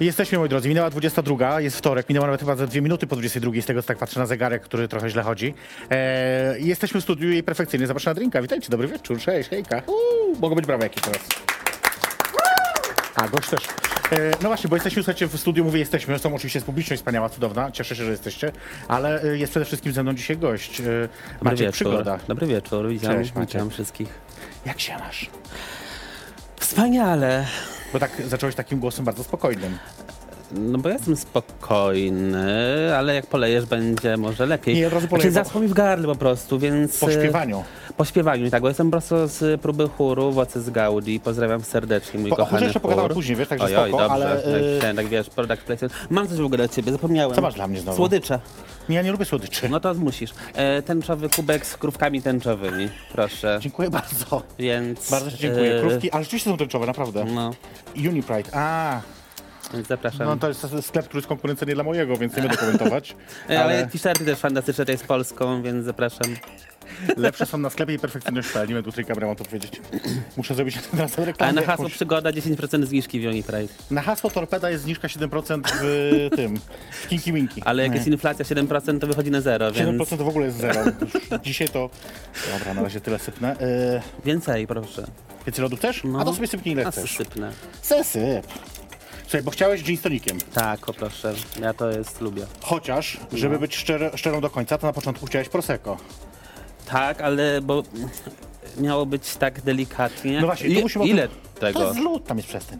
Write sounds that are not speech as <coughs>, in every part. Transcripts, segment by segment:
Jesteśmy, moi drodzy, minęła 22, jest wtorek, minęła nawet chyba za dwie minuty po 22, z tego co tak patrzę na zegarek, który trochę źle chodzi. Eee, jesteśmy w studiu jej perfekcyjnie, zapraszam na drinka, witajcie, dobry wieczór, cześć, hejka. Uuu, mogą być brawa jakieś teraz. A, gość też. E, no właśnie, bo jesteśmy, słuchajcie, w studiu, mówię jesteśmy, są oczywiście jest publiczność wspaniała, cudowna, cieszę się, że jesteście, ale e, jest przede wszystkim ze mną dzisiaj gość, e, Dobry Maciek wieczór. Przygoda. Dobry wieczór, witam, Cześć, Maciek. witam wszystkich. Jak się masz? Wspaniale. Bo tak zacząłeś takim głosem bardzo spokojnym. No bo jestem spokojny, ale jak polejesz będzie może lepiej. Nie, od razu poleję, Znaczy bo- zaschło mi w gardle po prostu, więc... Po e, śpiewaniu. Po śpiewaniu, tak, bo jestem po prostu z próby chóru Władcy z Gaudi. Pozdrawiam serdecznie, mój Po- kochany może jeszcze pogadamy chór. później, wiesz, także Oj, oj, spoko, dobrze, ale, tak, y- ten, tak wiesz, product placement. Mam coś w ogóle dla ciebie, zapomniałem. Co masz dla mnie znowu? Słodycze. Nie, ja nie lubię słodyczy. No to musisz. E, tęczowy kubek z krówkami tęczowymi, proszę. Dziękuję bardzo. Więc... Bardzo ci dziękuję. e, Krówki, ale rzeczywiście są tęczowe, naprawdę. No, Unipride. A, więc zapraszam. no to jest sklep, który jest konkurencyjny dla mojego, więc nie będę komentować. <laughs> E, Ale, Ale t-shirty też fantastyczne, to jest Polską, więc zapraszam. Lepsze są na sklepie i perfekcyjność.pl. Nie będę tutaj kamerą to powiedzieć. <clears throat> Muszę zrobić ten raz Ale reklamę. na hasło jakąś. przygoda 10% zniżki w Unipride. Na hasło Torpeda jest zniżka 7% w tym, w Kinky Winky. Ale jak Nie. jest inflacja 7%, to wychodzi na zero, 7% więc to w ogóle jest zero. Już Dzisiaj to... Dobra, na razie tyle sypnę. Yy, więcej, proszę. więcej lodów też? No. A to sobie sypnij ile A chcesz. sypnę. Se syp. Słuchaj, bo chciałeś gin z tonikiem. Tak, o proszę. Ja to jest lubię. Chociaż, No. żeby być szczery, szczerą do końca, to na początku chciałeś Prosecco. Tak, ale bo miało być tak delikatnie. No właśnie, tu I, musimy o ile tym- To tego? jest lód, tam jest przestań.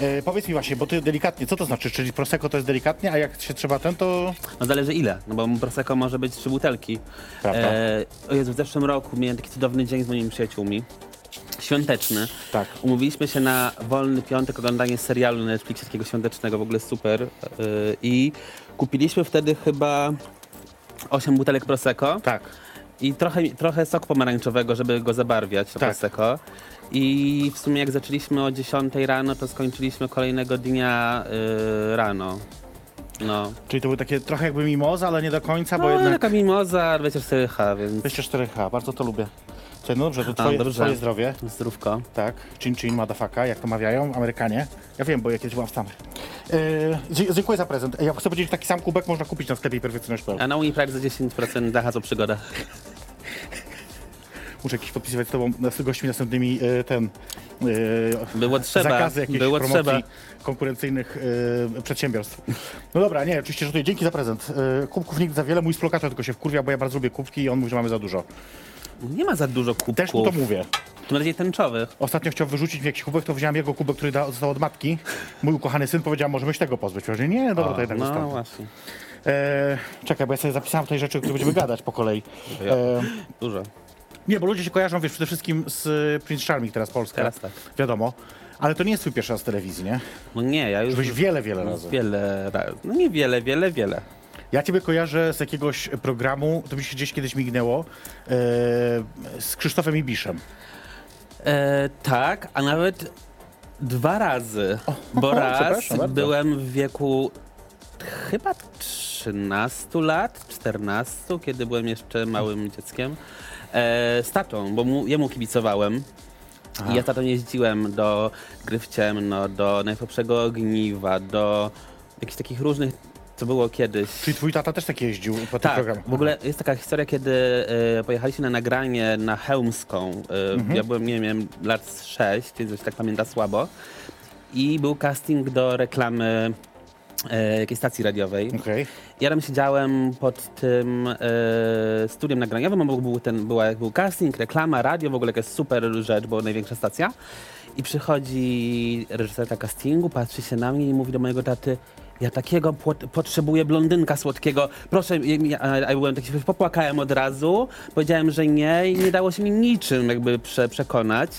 E, powiedz mi właśnie, bo ty delikatnie, co to znaczy? Czyli Prosecco to jest delikatnie, a jak się trzeba ten, to... No zależy ile, no bo Prosecco może być trzy butelki. Prawda. E, o Jezu, w zeszłym roku miałem taki cudowny dzień z moimi przyjaciółmi. Świąteczny. Tak. Umówiliśmy się na wolny piątek oglądanie serialu na Netflixie takiego świątecznego, w ogóle super. Yy, I kupiliśmy wtedy chyba 8 butelek Prosecco Tak. I trochę, trochę soku pomarańczowego, żeby go zabarwiać, to Tak. Prosecco. I w sumie jak zaczęliśmy o 10 rano, to skończyliśmy kolejnego dnia yy, rano. No. Czyli to były takie trochę jakby mimoza, ale nie do końca, bo No, jednak... taka mimoza, 24H, więc 24H, bardzo to lubię. Słuchaj, no dobrze, to A, twoje, dobrze. twoje zdrowie. zdrówko. Tak, chin chin, motherfucker, jak to mawiają Amerykanie. Ja wiem, bo ja kiedyś byłam w Stanach. E, dzie- dziękuję za prezent. Ja chcę powiedzieć, że taki sam kubek można kupić na sklepie perfekcyjność.pl. A na Unipride za 10% dacha co przygoda. Muszę jakiś podpisywać z tobą, z gośćmi następnymi e, ten... e, Było trzeba, zakazy jakichś było promocji trzeba. konkurencyjnych e, przedsiębiorstw. No dobra, nie, oczywiście żartuję. Dzięki za prezent. E, kubków nigdy za wiele, mój splokator tylko się wkurwia, bo ja bardzo lubię kubki i on mówi, że mamy za dużo. Nie ma za dużo kubków. Też mu to mówię. Tym bardziej tęczowych. Ostatnio chciał wyrzucić mi jakiś kubek, to wziąłem jego kubek, który da, został od matki. Mój ukochany syn powiedział, możemy się tego pozbyć. Powiedział, nie, dobra, to jednak no zostaw. właśnie. E, czekaj, bo ja sobie zapisałem tutaj rzeczy, o których będziemy <clears throat> gadać po kolei. E, Dużo. nie, bo ludzie się kojarzą, wiesz, przede wszystkim z Prince Charming teraz Polska. Teraz tak. Wiadomo. Ale to nie jest twój pierwszy raz w telewizji, nie? No nie, ja już Byłeś wiele, wiele razy. wiele razy. No nie wiele, wiele, wiele. Ja ciebie kojarzę z jakiegoś programu, to mi się gdzieś kiedyś mignęło, e, z Krzysztofem Ibiszem. E, tak, a nawet dwa razy. bo <laughs> raz bardzo. byłem w wieku chyba 13 lat, 14, kiedy byłem jeszcze małym dzieckiem. E, z tatą, bo mu, jemu kibicowałem. I ja tatą jeździłem do Gry w Ciemno, do Najsłabszego Ogniwa, do jakichś takich różnych, co było kiedyś. Czyli twój tata też tak jeździł po tym Tak, programie. w ogóle jest taka historia, kiedy e, pojechaliśmy na nagranie na Chełmską. E, Mhm. Ja byłem, nie wiem, lat 6, więc tak pamięta słabo. I był casting do reklamy e, jakiejś stacji radiowej. Okej. Ja tam siedziałem pod tym e, studiem nagraniowym, bo był, ten, była, był casting, reklama, radio, w ogóle jakaś super rzecz, bo największa stacja. I przychodzi reżyserka castingu, patrzy się na mnie i mówi do mojego taty, ja takiego potrzebuję blondynka słodkiego. Proszę, ja, ja byłem taki, popłakałem od razu, powiedziałem, że nie i nie dało się mi niczym jakby prze, przekonać.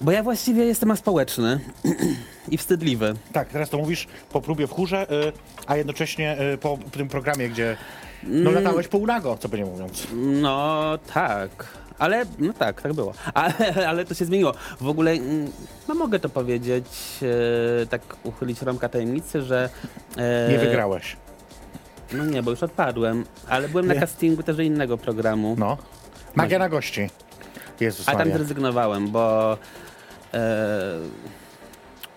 Bo ja właściwie jestem aspołeczny <clears throat> i wstydliwy. Tak, teraz to mówisz po próbie w chórze, y, a jednocześnie y, po tym programie, gdzie no, Mm. latałeś półnago, co by nie mówiąc. No tak. Ale, no tak, tak było. <laughs> Ale, ale to się zmieniło. W ogóle, mm, no mogę to powiedzieć, e, tak uchylić rąbka tajemnicy, że... e, Nie wygrałeś. No nie, bo już odpadłem. Ale byłem na Nie. castingu też innego programu. No. Magia na gości. Jezus A tam Maria. zrezygnowałem, bo e,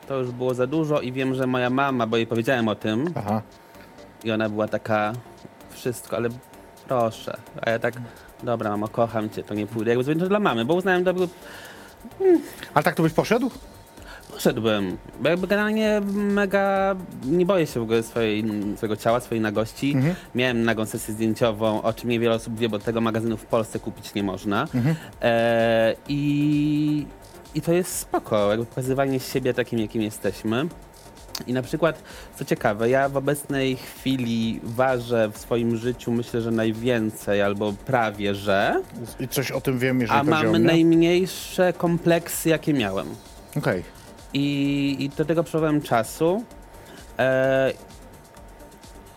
to już było za dużo i wiem, że moja mama, bo jej powiedziałem o tym Aha. i ona była taka, wszystko, ale proszę. A ja tak, dobra mamo, kocham cię, to nie pójdę. Jakby to dla mamy, bo uznałem, że Ale tak to byś poszedł? Poszedłbym, bo jakby generalnie mega nie boję się w ogóle swojej, swojego ciała, swojej nagości. Mhm. Miałem nagą sesję zdjęciową, o czym niewiele osób wie, bo tego magazynu w Polsce kupić nie można. Mhm. E, i, I to jest spoko, jakby pokazywanie siebie takim, jakim jesteśmy. I na przykład, co ciekawe, ja w obecnej chwili ważę w swoim życiu myślę, że najwięcej, albo prawie, że, I coś o tym wiem, jeżeli a mam mnie. najmniejsze kompleksy, jakie miałem. Okej. I, I do tego potrzebowałem czasu. E,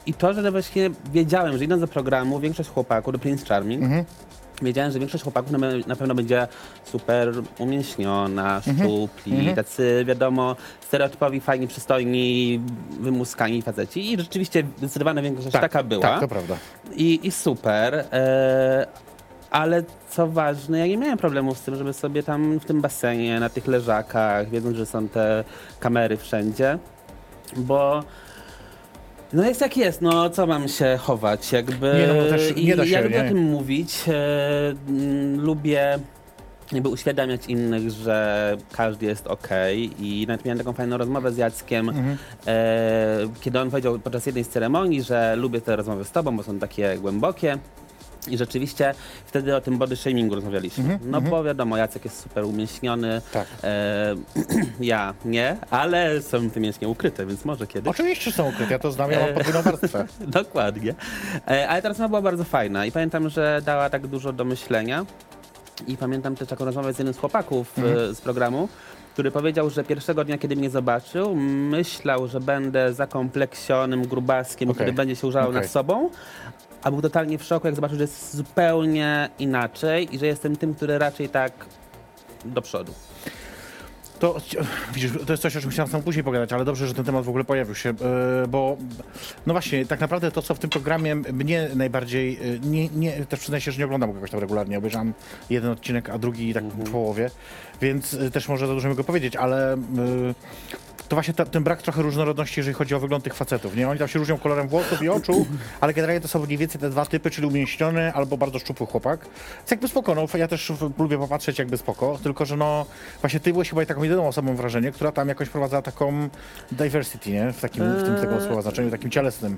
I to, że właśnie wiedziałem, że idąc do programu, większość chłopaków, do Prince Charming, Mhm. Wiedziałem, że większość chłopaków na, na pewno będzie super umięśniona, Mhm. szczupli, tacy, wiadomo, stereotypowi, fajni, przystojni, wymuskani faceci. I rzeczywiście zdecydowana większość Tak, taka była. Tak, to prawda. I, i super. E, ale co ważne, ja nie miałem problemu z tym, żeby sobie tam w tym basenie, na tych leżakach, wiedząc, że są te kamery wszędzie, bo no jest jak jest, no co mam się chować, jakby Nie, no bo też i nie da się, ja lubię nie? o tym mówić, e, mm, lubię jakby uświadamiać innych, że każdy jest okej i nawet miałem taką fajną rozmowę z Jackiem, Mhm. e, kiedy on powiedział podczas jednej z ceremonii, że lubię te rozmowy z tobą, bo są takie głębokie. I rzeczywiście wtedy o tym body shamingu rozmawialiśmy. Mhm, no bo wiadomo, Jacek jest super umięśniony. Tak. E, <clears throat> ja nie, ale są te mięśnie ukryte, więc może kiedyś. Oczywiście są ukryte, ja to znam, ja mam podwójną <laughs> warstwę. Dokładnie. E, ale ta rozmowa była bardzo fajna i pamiętam, że dała tak dużo do myślenia. I pamiętam też taką rozmowę z jednym z chłopaków e, z programu, który powiedział, że pierwszego dnia, kiedy mnie zobaczył, myślał, że będę zakompleksionym grubaskiem, Okej. który będzie się użalał Okej. nad sobą. A był totalnie w szoku, jak zobaczył, że jest zupełnie inaczej i że jestem tym, który raczej tak do przodu. To, widzisz, to jest coś, o czym chciałem sam później pogadać, ale dobrze, że ten temat w ogóle pojawił się, e, bo no właśnie, tak naprawdę to, co w tym programie mnie najbardziej, e, nie, nie, też przyznaję się, że nie oglądam go jakoś tam regularnie, obejrzałem jeden odcinek, a drugi tak w połowie, więc e, też może za dużo mogę powiedzieć, ale e, to właśnie ta, ten brak trochę różnorodności, jeżeli chodzi o wygląd tych facetów, nie? Oni tam się różnią kolorem włosów i oczu, <clears throat> ale generalnie to są mniej więcej te dwa typy, czyli umięśniony albo bardzo szczupły chłopak. Więc jakby spoko, no ja też lubię popatrzeć jakby spoko, tylko że no właśnie ty byłeś chyba taką jedyną osobą wrażenie, która tam jakoś wprowadza taką diversity, nie? W takim, w tym tego słowa znaczeniu, takim cielesnym.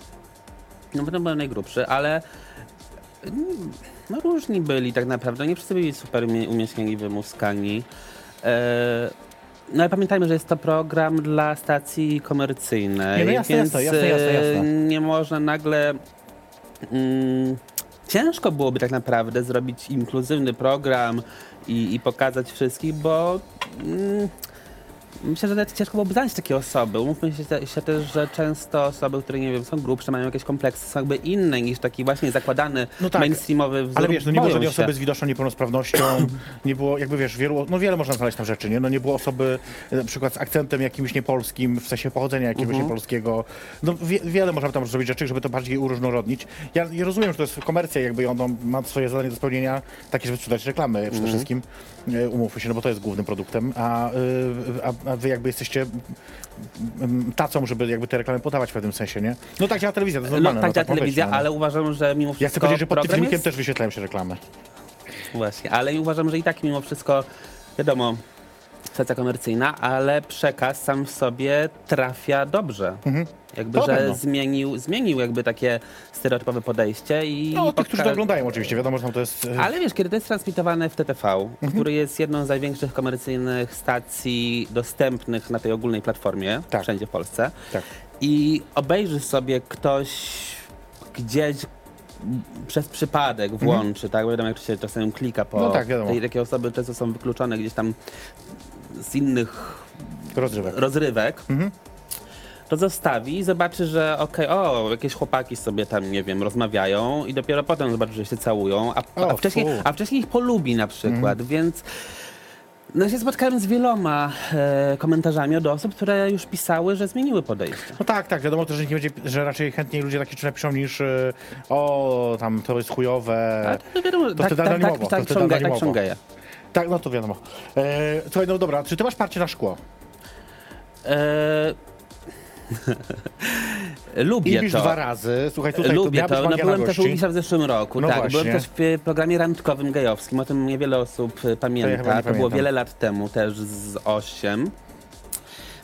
No potem byłem najgrubszy, ale mm, no różni byli tak naprawdę. Nie wszyscy byli super umie- umięśnieni, wymuskani. E, no ale pamiętajmy, że jest to program dla stacji komercyjnej, Nie, no jasne, więc jasne, jasne, jasne, e, nie można nagle... Mm, ciężko byłoby tak naprawdę zrobić inkluzywny program i, i pokazać wszystkich, bo... Mm, Myślę, że nawet ciężko byłoby znaleźć takie osoby. Umówmy się, się też, że często osoby, które nie wiem, są grubsze, mają jakieś kompleksy, są jakby inne niż taki właśnie zakładany No tak, mainstreamowy wzór. Ale wiesz, no nie było żadnej osoby z widoczną niepełnosprawnością, <coughs> nie było, jakby wiesz, wielu, no wiele można znaleźć tam rzeczy, nie? No nie było osoby e, na przykład z akcentem jakimś niepolskim, w sensie pochodzenia jakiegoś Mhm. niepolskiego. No wie, wiele można tam zrobić rzeczy, żeby to bardziej uróżnorodnić. Ja, ja rozumiem, że to jest komercja, jakby ono ma swoje zadanie do spełnienia, takie, żeby sprzedać reklamy przede Mhm. wszystkim. E, Umówmy się, no bo to jest głównym produktem, a, y, a, a wy jakby jesteście tacą, żeby jakby te reklamy podawać w pewnym sensie, nie? No tak działa telewizja, to jest No, normalne. tak no, działa ma być, telewizja, no. ale uważam, że mimo wszystko Ja chcę powiedzieć, że pod tym filmikiem jest... też wyświetlają się reklamy. Właśnie, ale uważam, że i tak mimo wszystko, wiadomo, stacja komercyjna, ale przekaz sam w sobie trafia dobrze. Jakby, To że pewno. zmienił, zmienił jakby takie stereotypowe podejście i No, tych, którzy to oglądają oczywiście, wiadomo, że tam to jest... e, ale wiesz, kiedy to jest transmitowane w TTV, Mhm. który jest jedną z największych komercyjnych stacji dostępnych na tej ogólnej platformie, Tak. wszędzie w Polsce, Tak. i obejrzy sobie ktoś gdzieś przez przypadek włączy, tak? Bo wiadomo, jak się czasem klika po... Mhm. No tak, wiadomo. tej- Takie osoby często są wykluczone gdzieś tam z innych Rozrywek. rozrywek, Mhm. to zostawi i zobaczy, że okej, o, jakieś chłopaki sobie tam, nie wiem, rozmawiają i dopiero potem zobaczy, że się całują, a, O, a, wcześniej, fu. Mhm. a wcześniej ich polubi na przykład, więc no się spotkałem z wieloma e, komentarzami od osób, które już pisały, że zmieniły podejście. No tak, tak, wiadomo też, że, nie będzie, że raczej chętniej ludzie takie rzeczy napiszą niż e, o, tam to jest chujowe. Ale to wiadomo, to tak, wtedy tak, tak, anonimowo, to tak, wtedy są ge- tak anonimowo. są geje. Tak, no to wiadomo. E, słuchaj, no dobra, czy ty masz parcie na szkło? E, <laughs> lubię Ibisz to. dwa razy, słuchaj, tutaj Lubię być to. No, byłem też u w zeszłym roku. No tak, właśnie. byłem też w e, programie randkowym gejowskim. O tym niewiele osób e, pamięta. nie To, było wiele lat temu, też z 8.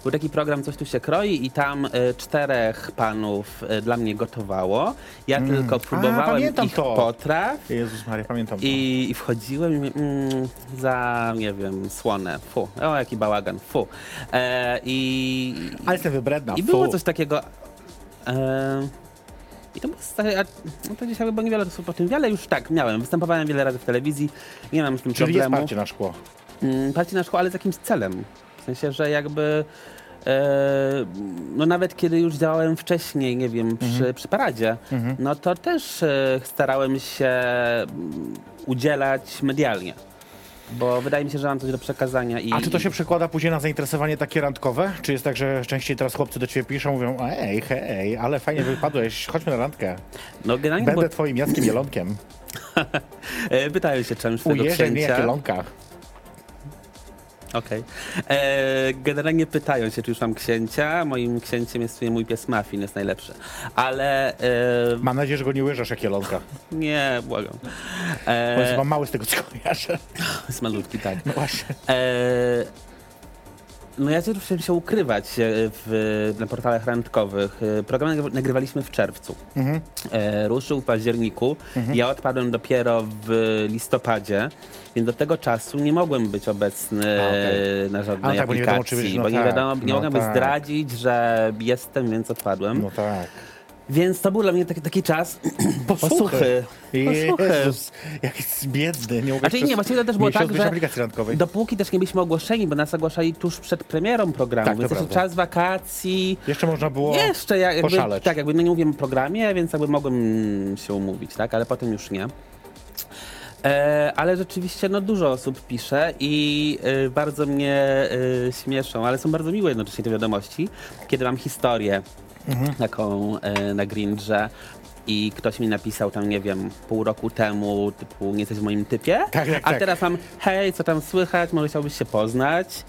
Był taki program Coś tu się kroi i tam e, czterech panów e, dla mnie gotowało. Ja tylko próbowałem Mm. pamiętam ich to. potraw. Jezus Maria, pamiętam. I, I wchodziłem i mówię, mm, za, nie wiem, słone, fu, o jaki bałagan, fu. E, I, Ale jestem wybredna, i fu. było coś takiego. E, I to było stare, a, no to dzisiaj chyba niewiele osób o tym wie, ale już tak, miałem. Występowałem wiele razy w telewizji, nie mam z tym Czyli jest problemu. parcie na szkło. Mm, Parcie na szkołę, ale z jakimś celem. Sensie, że jakby. E, no nawet kiedy już działałem wcześniej, nie wiem, przy, Mhm. przy paradzie, no to też e, starałem się mm, udzielać medialnie. Bo wydaje mi się, że mam coś do przekazania i. A czy to się przekłada później na zainteresowanie takie randkowe? Czy jest tak, że częściej teraz chłopcy do ciebie piszą, mówią, ej, hej, ale fajnie wypadłeś, chodźmy na randkę. No generalnie Będę było, twoim Jackiem Jelonkiem. <laughs> e, pytają się czymś tego Ujeżdżaj mnie jak księcia. Okej. E, Generalnie pytają się, czy już mam księcia. Moim księciem jest mój pies Muffin, jest najlepszy. Ale e, Mam nadzieję, że go nie łyżesz jak Jelonka. nie, błagam. Bo jest E, chyba mały z tego, co kojarzę. <laughs> jest malutki, tak. No właśnie. E, no ja chciałem się ukrywać e, w, na portalach randkowych. E, Program nagry- nagrywaliśmy w czerwcu. Mhm. E, ruszył w październiku. Ja odpadłem dopiero w listopadzie, więc do tego czasu nie mogłem być obecny A, okej. na żadnej A, tak, bo nie wiadomo, czy aplikacji, no bo nie tak, wiadomo, nie no mogłem tak. zdradzić, że jestem, więc odpadłem. No tak. Więc to był dla mnie taki, taki czas <clears throat> posłuchy. Posłuchy. Jezus, jak jest biedny. Nie mogę Znaczy nie, właściwie to też było tak, że dopóki też nie byliśmy ogłoszeni, bo nas ogłaszali tuż przed premierą programu, Tak, to więc jeszcze czas wakacji. Jeszcze można było Jeszcze ja, jakby, poszaleć. tak, jakby no nie mówiłem o programie, więc jakby mogłem się umówić, tak, ale potem już nie. E, ale rzeczywiście no, dużo osób pisze i e, bardzo mnie e, śmieszą, ale są bardzo miłe jednocześnie te wiadomości, kiedy mam historię Mhm. taką e, na Grindrze i ktoś mi napisał tam, nie wiem, pół roku temu, typu nie jesteś w moim typie, Tak, tak, a tak. teraz mam, hej, co tam słychać, może chciałbyś się poznać?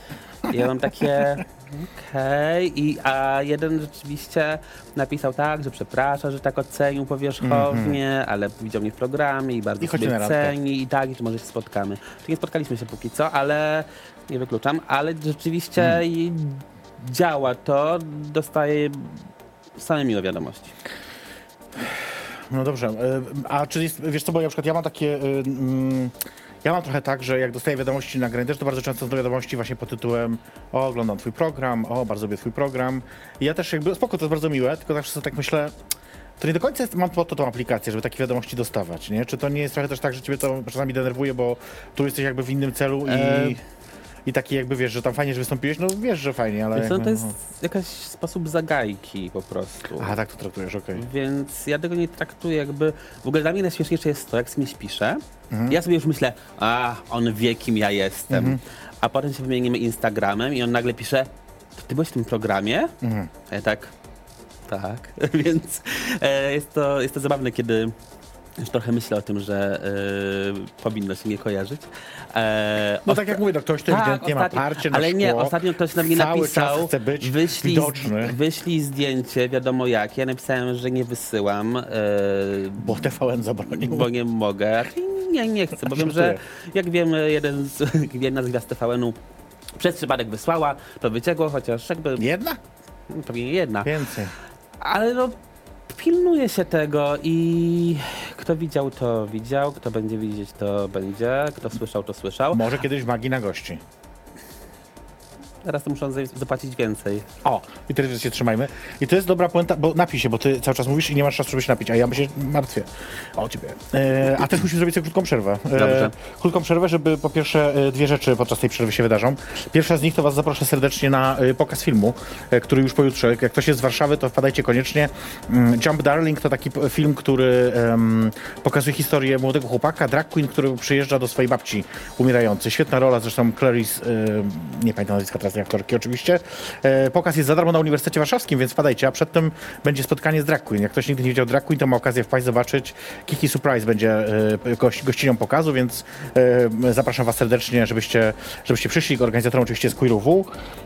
I ja mam takie, <laughs> okej, i a jeden rzeczywiście napisał tak, że przeprasza, że tak ocenił powierzchownie, ale widział mnie w programie i bardzo. I sobie ceni i tak, i czy może się spotkamy. Czy nie spotkaliśmy się póki co, ale nie wykluczam, ale rzeczywiście i działa to, dostaję same miłe wiadomości. No dobrze, e, a czy jest, wiesz co, bo ja na przykład ja mam takie, e, mm, ja mam trochę tak, że jak dostaję wiadomości na Grindr, to bardzo często są wiadomości właśnie pod tytułem o, oglądam twój program, o, bardzo lubię twój program. I ja też jakby, spoko, to jest bardzo miłe, tylko zawsze sobie tak myślę, to nie do końca jest, mam po to tą aplikację, żeby takie wiadomości dostawać, nie? Czy to nie jest trochę też tak, że ciebie to czasami denerwuje, bo tu jesteś jakby w innym celu i... E. I taki jakby wiesz, że tam fajnie, że wystąpiłeś, no wiesz, że fajnie, ale... No, to jest jakiś sposób zagajki po prostu. A, tak to traktujesz, okej. Więc ja tego nie traktuję jakby... W ogóle dla mnie najśmieszniejsze jest to, jak z kimś piszę. Mhm. Ja sobie już myślę, a on wie, kim ja jestem. A potem się wymienimy Instagramem i on nagle pisze, to ty byłeś w tym programie? Mhm. A ja tak, tak. <laughs> Więc e, jest, to, jest to zabawne, kiedy już trochę myślę o tym, że e, powinno się nie kojarzyć. E, No tak jak mówię, no ktoś to ewidentnie ma parcie na Ale nie, szkło, ostatnio ktoś na mnie napisał, chce być wyślij, widoczny. wyślij zdjęcie, wiadomo jakie. Ja napisałem, że nie wysyłam, e, Bo TVN zabronił. bo nie mogę. Nie, nie chcę, bo wiem, że jak wiemy, jeden z, <laughs> jedna z gwiazd TVN-u Przez przypadek wysłała, to wyciekło, chociaż jakby Jedna? pewnie jedna. Więcej. Ale no, pilnuje się tego i kto widział, to widział, kto będzie widzieć, to będzie, kto słyszał, to słyszał. Może kiedyś w magii na gości. Teraz to muszą za- zapłacić więcej. O, i teraz się trzymajmy. I to jest dobra puenta, bo napij się, bo ty cały czas mówisz i nie masz czasu, żeby się napić, a ja się martwię o ciebie. E, a też musimy zrobić sobie krótką przerwę. E, Dobrze. Krótką przerwę, żeby po pierwsze e, dwie rzeczy podczas tej przerwy się wydarzą. Pierwsza z nich to was zaproszę serdecznie na e, pokaz filmu, e, który już pojutrze. Jak ktoś jest z Warszawy, to wpadajcie koniecznie. Mm, Jump Darling to taki p- film, który em, pokazuje historię młodego chłopaka, drag queen, który przyjeżdża do swojej babci umierającej. Świetna rola, zresztą Clarice, e, nie pamiętam nazwiska teraz tej aktorki oczywiście. E, pokaz jest za darmo na Uniwersytecie Warszawskim, więc wpadajcie, a przedtem będzie spotkanie z drag queen. Jak ktoś nigdy nie widział drag queen, to ma okazję wpaść, zobaczyć. Kiki Surprise będzie e, gość, gościnią pokazu, więc e, zapraszam was serdecznie, żebyście, żebyście przyszli. Organizatorem oczywiście jest Queer UW.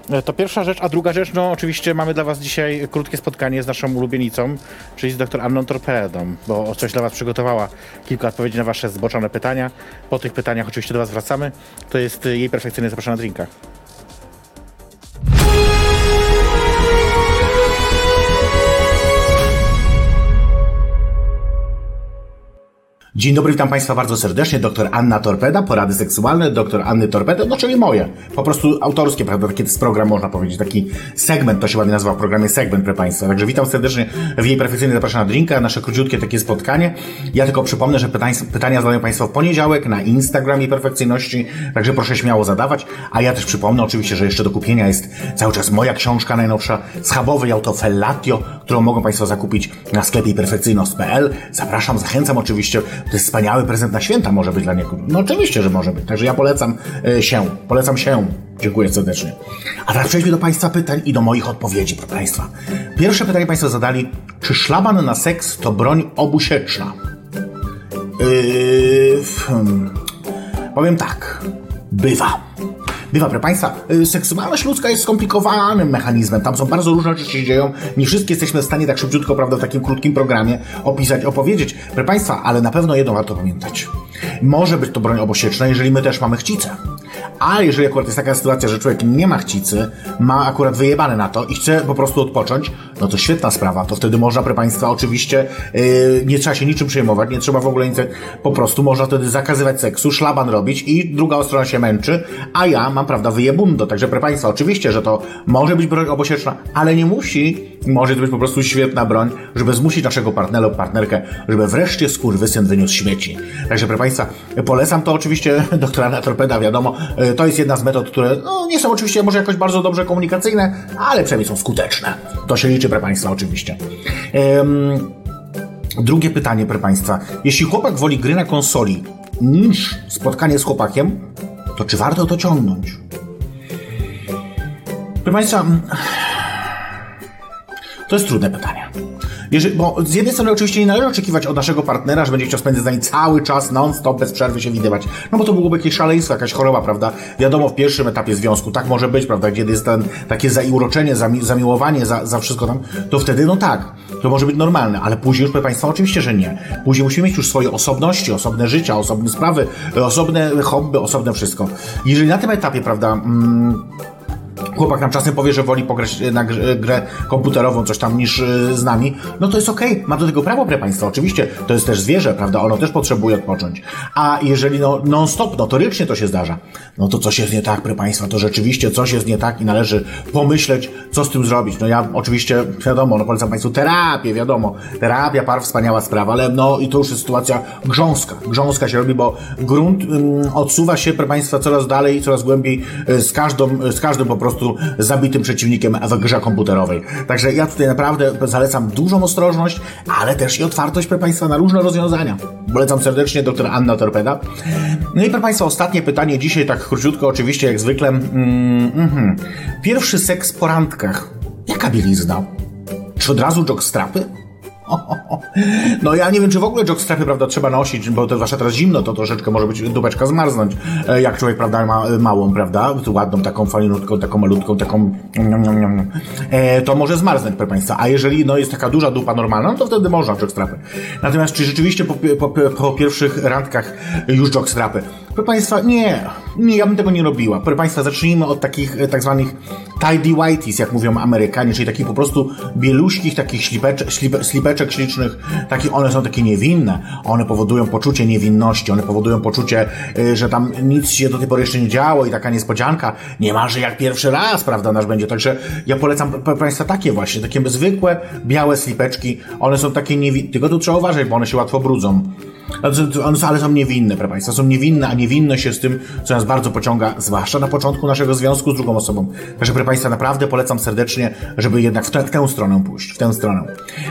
E, to pierwsza rzecz, a druga rzecz, no oczywiście mamy dla was dzisiaj krótkie spotkanie z naszą ulubienicą, czyli z dr Anną Torpedą, bo coś dla was przygotowała kilka odpowiedzi na wasze zboczone pytania. Po tych pytaniach oczywiście do was wracamy. To jest jej perfekcyjnie zapraszana drinka. Dzień dobry, witam Państwa bardzo serdecznie. Doktor Anna Torpeda, porady seksualne, doktor Anny Torpeda, no czyli moje. Po prostu autorskie, prawda? Taki jest program, można powiedzieć, taki segment, to się ładnie nazywa w programie segment, proszę Państwa. Także witam serdecznie w jej perfekcyjnej zapraszam na drinka, nasze króciutkie takie spotkanie. Ja tylko przypomnę, że pytań, pytania zadają Państwo w poniedziałek na Instagramie perfekcyjności, także proszę śmiało zadawać. A ja też przypomnę oczywiście, że jeszcze do kupienia jest cały czas moja książka najnowsza, Schabowy Autofellatio, którą mogą Państwo zakupić na sklepie perfekcyjność.pl. Zapraszam, zachęcam oczywiście. To jest wspaniały prezent na święta może być dla niego. No oczywiście, że może być. Także ja polecam e, się. Polecam się. Dziękuję serdecznie. A teraz przejdźmy do Państwa pytań i do moich odpowiedzi, proszę Państwa. Pierwsze pytanie Państwo zadali. Czy szlaban na seks to broń obusieczna? Yy, hmm. Powiem tak. Bywa. Bywa, proszę Państwa, y, seksualność ludzka jest skomplikowanym mechanizmem. Tam są bardzo różne rzeczy się dzieją. Nie wszystkie jesteśmy w stanie tak szybciutko, prawda, w takim krótkim programie opisać, opowiedzieć. Proszę Państwa, ale na pewno jedno warto pamiętać. Może być to broń obosieczna, jeżeli my też mamy chcicę. A jeżeli akurat jest taka sytuacja, że człowiek nie ma chcicy, ma akurat wyjebane na to i chce po prostu odpocząć, no to świetna sprawa. To wtedy można, proszę Państwa, oczywiście yy, nie trzeba się niczym przejmować, nie trzeba w ogóle nic, po prostu można wtedy zakazywać seksu, szlaban robić i druga strona się męczy, a ja mam, prawda, wyjebundo. Także, proszę Państwa, oczywiście, że to może być broń obosieczna, ale nie musi. Może to być po prostu świetna broń, żeby zmusić naszego partnera lub partnerkę, żeby wreszcie skurwysyn wyniósł śmieci. Także, proszę Państwa, polecam to oczywiście <laughs> doktora Torpeda, wiadomo, to jest jedna z metod, które no, nie są oczywiście może jakoś bardzo dobrze komunikacyjne, ale przynajmniej są skuteczne. To się liczy, proszę Państwa, oczywiście. Drugie pytanie, proszę Państwa. Jeśli chłopak woli gry na konsoli niż spotkanie z chłopakiem, to czy warto to ciągnąć? Proszę Państwa, to jest trudne pytanie. Jeżeli, bo z jednej strony oczywiście nie należy oczekiwać od naszego partnera, że będzie chciał spędzić z nami cały czas non-stop, bez przerwy się widywać. No bo to byłoby jakieś szaleństwo, jakaś choroba, prawda? Wiadomo, w pierwszym etapie związku tak może być, prawda? Kiedy jest ten, takie zauroczenie, zami, zamiłowanie za, za wszystko tam, to wtedy no tak, to może być normalne, ale później już, proszę Państwa, oczywiście, że nie. Później musimy mieć już swoje osobności, osobne życia, osobne sprawy, osobne hobby, osobne wszystko. Jeżeli na tym etapie, prawda, mm, chłopak nam czasem powie, że woli pograć na grę komputerową, coś tam, niż y, z nami, no to jest okej, ma do tego prawo, proszę Państwa, oczywiście, to jest też zwierzę, prawda, ono też potrzebuje odpocząć. A jeżeli no non-stop, notorycznie to się zdarza, no to coś jest nie tak, proszę Państwa, to rzeczywiście coś jest nie tak i należy pomyśleć, co z tym zrobić. No ja oczywiście, wiadomo, no polecam Państwu terapię, wiadomo, terapia par, wspaniała sprawa, ale no i to już jest sytuacja grząska, grząska się robi, bo grunt odsuwa się, proszę Państwa, coraz dalej, coraz głębiej y, z każdą, z każdym po prostu zabitym przeciwnikiem w grze komputerowej. Także ja tutaj naprawdę zalecam dużą ostrożność, ale też i otwartość, proszę Państwa, na różne rozwiązania. Polecam serdecznie dr Anna Torpeda. No i proszę Państwa, ostatnie pytanie dzisiaj, tak króciutko oczywiście, jak zwykle. Mm, mhm. Pierwszy seks po randkach. Jaka bielizna? Czy od razu jockstrapy? No ja nie wiem, czy w ogóle jockstrapy, prawda, trzeba nosić, bo to zwłaszcza teraz zimno, to troszeczkę może być dupeczka zmarznąć, e, jak człowiek, prawda, ma e, małą, prawda, ładną, taką fajnutką, taką malutką, taką e, to może zmarznąć, proszę Państwa, a jeżeli, no, jest taka duża dupa normalna, no to wtedy można jockstrapy. Natomiast czy rzeczywiście po, po, po pierwszych randkach już jockstrapy? Proszę Państwa, nie, nie, ja bym tego nie robiła. Proszę Państwa, zacznijmy od takich e, tak zwanych tidy whiteys, jak mówią Amerykanie, czyli takich po prostu bieluśkich, takich slipeczek, slip, slipeczek ślicznych, takich, one są takie niewinne, one powodują poczucie niewinności, one powodują poczucie, y, że tam nic się do tej pory jeszcze nie działo i taka niespodzianka, niemalże jak pierwszy raz, prawda, nasz będzie. Także ja polecam, proszę Państwa, takie właśnie, takie zwykłe, białe slipeczki, one są takie niewinne, tylko tu trzeba uważać, bo one się łatwo brudzą. Ale są niewinne, proszę Państwa. Są niewinne, a niewinność jest tym, co nas bardzo pociąga, zwłaszcza na początku naszego związku z drugą osobą. Także, proszę Państwa, naprawdę polecam serdecznie, żeby jednak w, te, w tę stronę pójść, w tę stronę.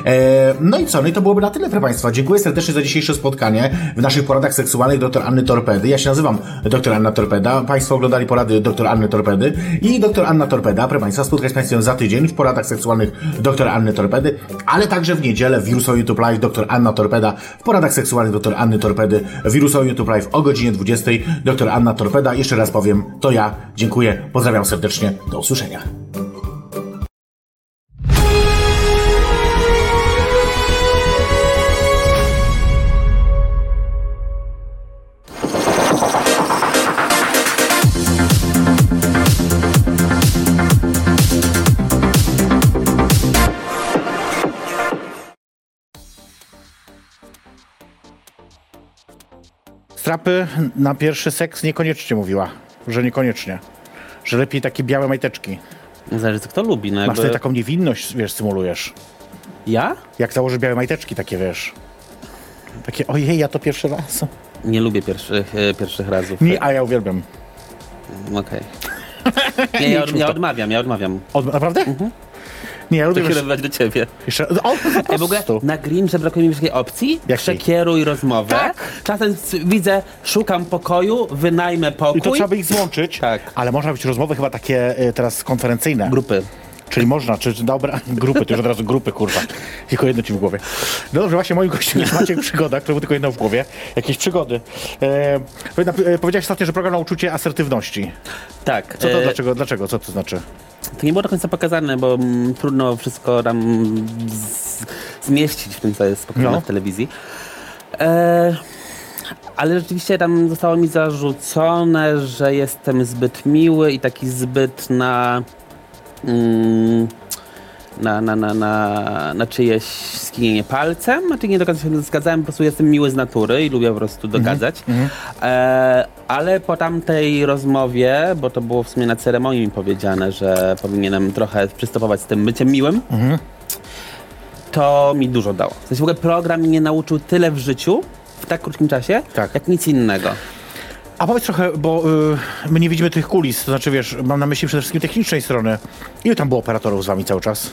E, no i co? No i to byłoby na tyle, proszę Państwa. Dziękuję serdecznie za dzisiejsze spotkanie w naszych poradach seksualnych dr Anny Torpedy. Ja się nazywam dr Anna Torpeda. Państwo oglądali porady dr Anny Torpedy i dr Anna Torpeda, proszę Państwa, spotkać z Państwem za tydzień w poradach seksualnych dr Anny Torpedy, ale także w niedzielę w Wirusowy YouTube Live dr Anna Torpeda w poradach seksualnych dr Anny Torpedy w Wirusowy YouTube Live o godzinie 20. Dr Anna Torpeda. Jeszcze raz powiem, to ja. Dziękuję, pozdrawiam serdecznie. Do usłyszenia. Strapy na pierwszy seks niekoniecznie mówiła, że niekoniecznie. Że lepiej takie białe majteczki. Zależy, co kto lubi. No Masz tutaj taką niewinność, wiesz, symulujesz. Ja? Jak założysz białe majteczki takie, wiesz. Takie, ojej, ja to pierwszy raz. Nie lubię pierwszych, e, pierwszych razów. Nie, a ja uwielbiam. Okej. <laughs> Nie, ja, od, ja odmawiam, ja odmawiam. Od, naprawdę? Nie, ja lubię, wiesz, Przekierować do ciebie. jeszcze, o, Ja w ogóle na Grinche brakuje mi takiej opcji. Jakiej? Przekieruj rozmowę. Tak. Czasem widzę, szukam pokoju, wynajmę pokój. I to trzeba by ich złączyć, Tak. ale można być rozmowy chyba takie y, teraz konferencyjne. Grupy. Czyli można, czy czy dobra, grupy, to już od razu grupy, kurwa. Tylko jedno ci w głowie. No dobrze, właśnie moim gościem jest <laughs> Maciek Przygoda, który był tylko jedno w głowie. Jakieś przygody. E, e, powiedziałeś ostatnio, że program na uczucie asertywności. Tak. Co to, e, dlaczego, dlaczego, co to znaczy? To nie było do końca pokazane, bo mm, trudno wszystko tam z, zmieścić w tym, co jest pokazane No. w telewizji. E, ale rzeczywiście tam zostało mi zarzucone, że jestem zbyt miły i taki zbyt na. Mm, na, na, na, na, na czyjeś skinienie palcem. Znaczy nie do końca się zgadzałem, po prostu jestem miły z natury i lubię po prostu dogadzać. E, ale po tamtej rozmowie, bo to było w sumie na ceremonii mi powiedziane, że powinienem trochę przystępować z tym byciem miłym, to mi dużo dało. W sensie w ogóle program mnie nauczył tyle w życiu, w tak krótkim czasie, Tak. jak nic innego. A powiedz trochę, bo y, my nie widzimy tych kulis, to znaczy wiesz, mam na myśli przede wszystkim technicznej strony. Ile tam było operatorów z wami cały czas?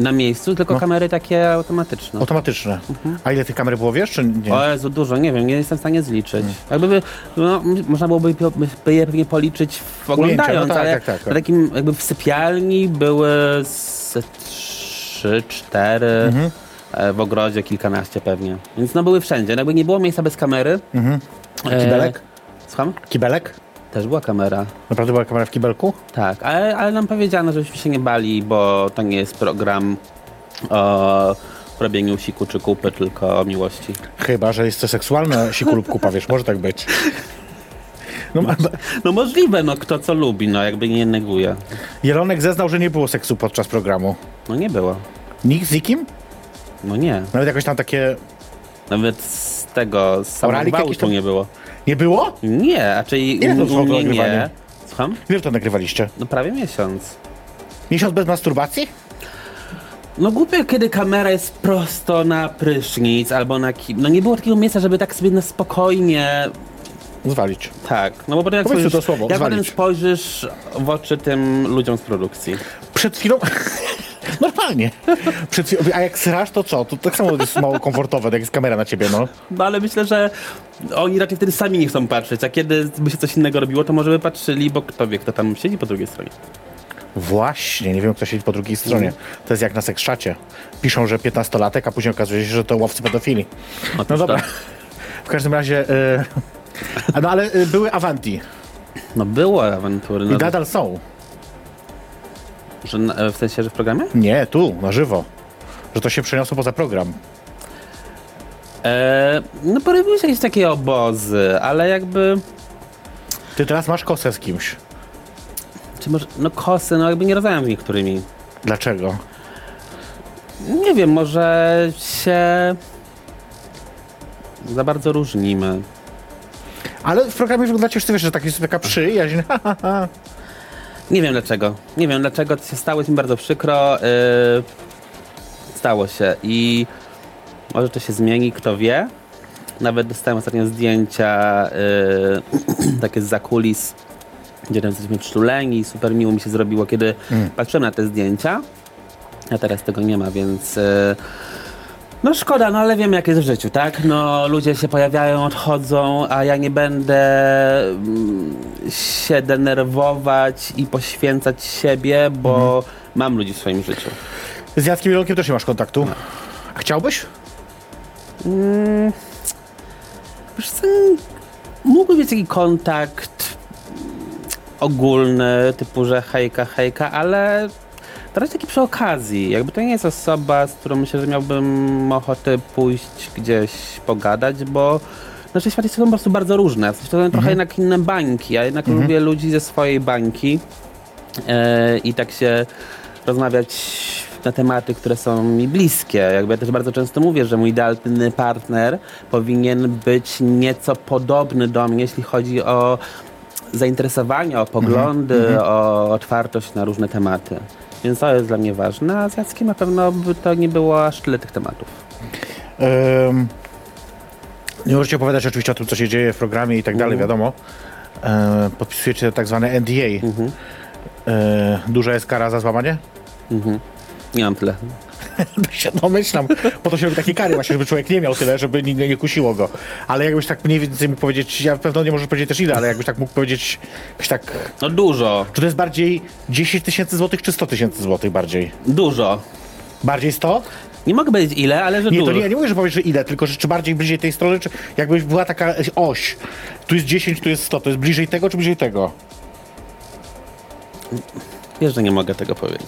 Na miejscu, tylko No. kamery takie automatyczne. Automatyczne. A ile tych kamer było, wiesz, czy nie? O Jezu, dużo, nie wiem, nie jestem w stanie zliczyć. Jakby, by- no, m- można byłoby by- by je pewnie policzyć w oglądając, tak, ale tak, tak, tak. na takim jakby w sypialni były z trzy, cztery, Mhm. e, w ogrodzie kilkanaście pewnie. Więc no były wszędzie, no, jakby nie było miejsca bez kamery. Mhm. E, Kibelek? Słucham? Kibelek? Też była kamera. Naprawdę była kamera w kibelku? Tak, ale, ale nam powiedziano, żebyśmy się nie bali, bo to nie jest program o robieniu siku czy kupy, tylko o miłości. Chyba, że jest to seksualne siku lub kupa, wiesz, może tak być. No, No możliwe, no kto co lubi, no jakby nie neguje. Jelonek zeznał, że nie było seksu podczas programu. No nie było. Nikt z nikim? No nie. Nawet jakoś tam takie... Nawet z tego, z samego nie było. Nie było? Nie, a czyli Ile to trwało to nie, nie. nagrywanie? Słucham? Ile to nagrywaliście? No prawie miesiąc. Miesiąc bez masturbacji? No głupie, kiedy kamera jest prosto na prysznic albo na kim. No nie było takiego miejsca, żeby tak sobie na spokojnie. Zwalić. Tak, no bo potem jak, Powiedz spojrzysz, to słowo, jak potem zwalić. spojrzysz w oczy tym ludziom z produkcji. Przed chwilą... Normalnie. Przed. A jak srasz, to co? To tak samo jest mało komfortowe, jak jest kamera na ciebie, no. No ale myślę, że oni raczej wtedy sami nie chcą patrzeć, a kiedy by się coś innego robiło, to może by patrzyli, bo kto wie, kto tam siedzi po drugiej stronie. Właśnie, nie wiem, kto siedzi po drugiej stronie. To jest jak na sekszacie. Piszą, że 15-latek, a później okazuje się, że to łowcy pedofili. No dobra. to. W każdym razie... A No ale y, były Avanti No było awantury, i no, nadal są. Że, na- w sensie, że w programie? Nie, tu, na żywo. Że to się przeniosło poza program. E, no porobiły się jakieś takie obozy, ale jakby... Ty teraz masz kosę z kimś. Czy może, no kosy, no jakby nie rozmawiam z niektórymi. Dlaczego? Nie wiem, może się za bardzo różnimy. Ale w programie wyglądacie już, ty wiesz, że tak jest taka przyjaźń. Nie wiem dlaczego. Nie wiem dlaczego to się stało, jest mi bardzo przykro. Yy, stało się i może to się zmieni, kto wie. Nawet dostałem ostatnio zdjęcia yy, <clears throat> takie z zakulis, gdzie tam jesteśmy przytuleni. Super miło mi się zrobiło, kiedy patrzyłem na te zdjęcia. A teraz tego nie ma, więc... Yy, no szkoda, no ale wiem jak jest w życiu, tak? No ludzie się pojawiają, odchodzą, a ja nie będę mm, się denerwować i poświęcać siebie, bo mam ludzi w swoim życiu. Z Jackiem Wielkiem też nie masz kontaktu. A chciałbyś? Wiesz co, mógłby być taki kontakt mm, ogólny, typu, że hejka, hejka, ale to raczej taki przy okazji. Jakby to nie jest osoba, z którą myślę, że miałbym ochotę pójść gdzieś pogadać, bo nasze światy są po prostu bardzo różne. W sensie to są trochę jednak inne bańki. Ja jednak lubię ludzi ze swojej bańki e, i tak się rozmawiać na tematy, które są mi bliskie. Jakby ja też bardzo często mówię, że mój idealny partner powinien być nieco podobny do mnie, jeśli chodzi o zainteresowania, o poglądy, o otwartość na różne tematy. Więc to jest dla mnie ważne, a z Jackiem na pewno by to nie było aż tyle tych tematów. Em, nie możecie opowiadać oczywiście o tym, co się dzieje w programie i tak dalej, wiadomo. E, podpisujecie tak zwane NDA. E, duża jest kara za złamanie? Nie mam tyle. <laughs> się domyślam. Po to się robi takie kary właśnie, żeby człowiek nie miał tyle, żeby nie, nie kusiło go. Ale jakbyś tak mniej więcej mógł powiedzieć, ja pewno nie możesz powiedzieć też ile, ale jakbyś tak mógł powiedzieć, jakoś tak, No dużo, czy to jest bardziej 10 tysięcy złotych, czy 100 tysięcy złotych bardziej? dużo. Bardziej 100? Nie mogę powiedzieć ile, ale że Nie, dużo. to nie, ja nie mówię, że powiesz, że ile, tylko że czy bardziej bliżej tej strony, czy jakbyś była taka oś. Tu jest 10, tu jest 100, to jest bliżej tego, czy bliżej tego? Wiesz, że nie mogę tego powiedzieć.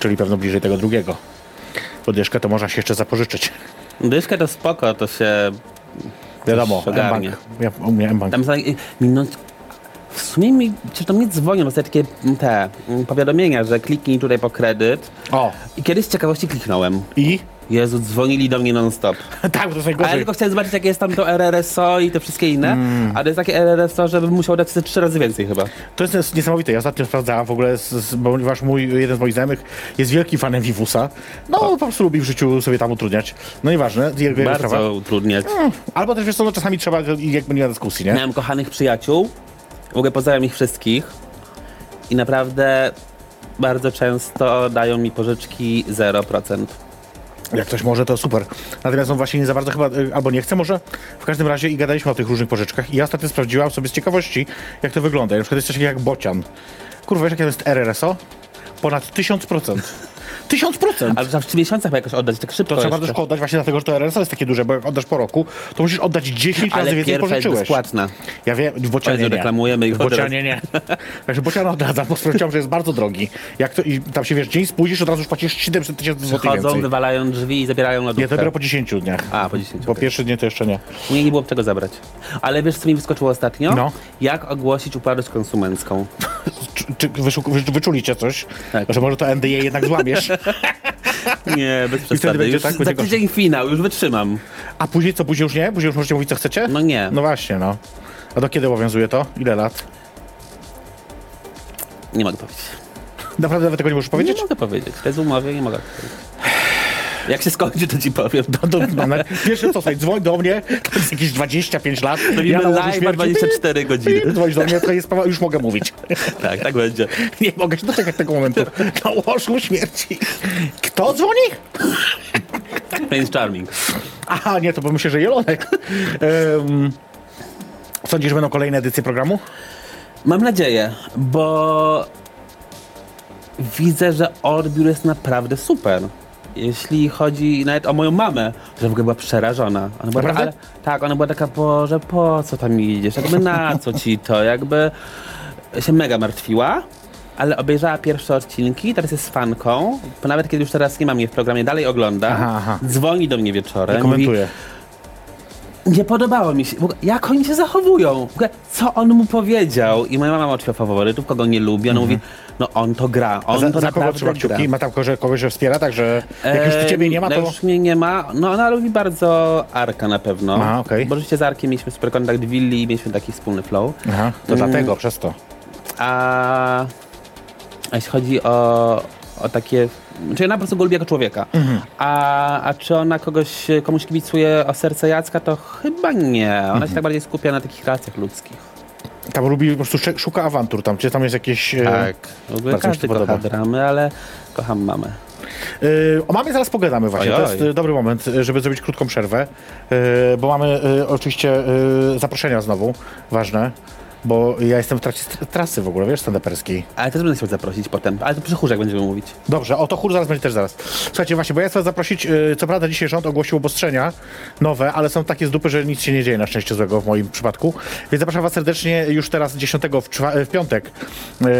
Czyli pewno bliżej tego drugiego. Podwyżkę to można się jeszcze zapożyczyć. Dyszka to spoko, to się Wiadomo. M-Bank. Ja, u mnie M-Bank. Tam minąć. W sumie mi, czy to mnie dzwonią, dostaję takie mm, te mm, powiadomienia, że kliknij tutaj po kredyt. O, I kiedyś z ciekawości kliknąłem. i? Jezu, dzwonili do mnie non-stop. <laughs> tak, to jest Ale ja tylko chciałem zobaczyć, jakie jest tam to RRSO i te wszystkie inne. Mm. A to jest takie RRSO, żebym musiał dać sobie trzy razy więcej chyba. To jest nies- niesamowite. Ja ostatnio sprawdzałem w ogóle, z, z, ponieważ mój, jeden z moich znajomych jest wielkim fanem Vivusa. No, po prostu lubi w życiu sobie tam utrudniać. No nieważne, jego jego sprawa. Bardzo utrudniać. Albo też wiesz co, no, czasami trzeba i jakby nie ma dyskusji, nie? Miałem kochanych przyjaciół. W ogóle pozdrawiam ich wszystkich. I naprawdę bardzo często dają mi pożyczki 0%. Jak ktoś może, to super. Natomiast on właśnie nie za bardzo chyba, y, albo nie chce może. W każdym razie i gadaliśmy o tych różnych pożyczkach i ja ostatnio sprawdziłam sobie z ciekawości, jak to wygląda. I na przykład jest coś takiego jak bocian. Kurwa, wiesz jakie to jest RRSO? Ponad 1000%. 1000%! Ale trzeba w 3 miesiącach jakoś oddać, tak szybko To trzeba jeszcze. też oddać właśnie dlatego, że to RRSO jest takie duże, bo jak oddasz po roku, to musisz oddać 10 razy Ale więcej pierwsza jest pożyczyłeś. bezpłatna. Ja wiem, w bocianie Jezu, nie. reklamujemy ich W od bocianie nie. Także bociana odradzam, bo sprawdziłam, że jest bardzo drogi. Jak to, I tam się wiesz, dzień spóźnisz, od razu już płacisz 700 tysięcy złotych Chodzą, więcej. wywalają drzwi i zabierają lodówkę. Nie, to dopiero po 10 dniach. A, po 10. Po okej. pierwszy dzień to jeszcze nie. Nie, nie było czego zabrać. Ale wiesz, co mi wyskoczyło ostatnio? No. Jak ogłosić upadłość konsumencką. <laughs> Czy, czy wyczuliście coś? Tak. Że może to NDA jednak złamiesz? <laughs> <laughs> Nie, bez przesady. Już tak, za gorzej. tydzień finał, już wytrzymam. A później co? Później już nie? Później już możecie mówić co chcecie? No nie. No właśnie, no. A do kiedy obowiązuje to? Ile lat? Nie mogę powiedzieć. Naprawdę nawet tego nie możesz powiedzieć? Nie mogę powiedzieć. W umowie, nie mogę powiedzieć. Jak się skończy, to ci powiem. No, do, no, na- pierwsze co, słuchaj, dzwoń do mnie, to jest jakieś 25 lat. Robimy łożu live śmierci, 24 godziny. Dzwonisz do mnie, to jest już mogę mówić. Tak, tak będzie. Nie mogę się doczekać tego momentu. Na łożu śmierci. Kto dzwoni? Prince Charming. Aha, nie, to bo myślę, że Jelonek. Um, sądzisz, że będą kolejne edycje programu? Mam nadzieję, bo widzę, że odbiór jest naprawdę super. Jeśli chodzi nawet o moją mamę, że w ogóle była przerażona. Ona była, Naprawdę? ale, tak, ona była taka, Boże, po co tam idziesz? Jakby na co ci to? Jakby się mega martwiła, ale obejrzała pierwsze odcinki, teraz jest fanką. Nawet kiedy już teraz nie mam jej w programie, dalej ogląda. Aha, aha. Dzwoni do mnie wieczorem. I komentuje. Mówi, Nie podobało mi się. W ogóle, jak oni się zachowują? W ogóle, co on mu powiedział? I moja mama ma oczywiście faworytów, kogo nie lubi. Ona mówi, no on to gra, on Za, to za kogo trzyma gra. kciuki? Ma tam kogoś, kogoś że wspiera, także jak już Eee, ciebie nie ma, no to... już mnie nie ma. No ona lubi bardzo Arka na pewno. Aha, okej. Bo oczywiście z Arkiem mieliśmy super kontakt w willi i mieliśmy taki wspólny flow. Aha, to dlatego, przez to. A, a jeśli chodzi o, o takie. Czy ona po prostu go lubi jako człowieka. Mhm. A, a czy ona kogoś, komuś kibicuje o serce Jacka, to chyba nie. Ona Mhm. się tak bardziej skupia na takich relacjach ludzkich. Tam lubi, po prostu szuka awantur tam, czy tam jest jakieś... e, W ogóle każdy kocha podoba. dramy, ale kocham mamę. Yy, o mamie zaraz pogadamy właśnie. Ojoj. To jest y, dobry moment, żeby zrobić krótką przerwę, bo mamy oczywiście zaproszenia znowu, ważne, bo ja jestem w trakcie tr- trasy w ogóle, wiesz, stand-uperskiej. Ale też będę chciał zaprosić potem. Ale to przy chórzach będziemy mówić. Dobrze, o to chór zaraz będzie też zaraz. Słuchajcie, właśnie, bo ja chcę zaprosić, y, co prawda dzisiaj rząd ogłosił obostrzenia nowe, ale są takie z dupy, że nic się nie dzieje na szczęście złego w moim przypadku. Więc zapraszam was serdecznie już teraz 10 w, w piątek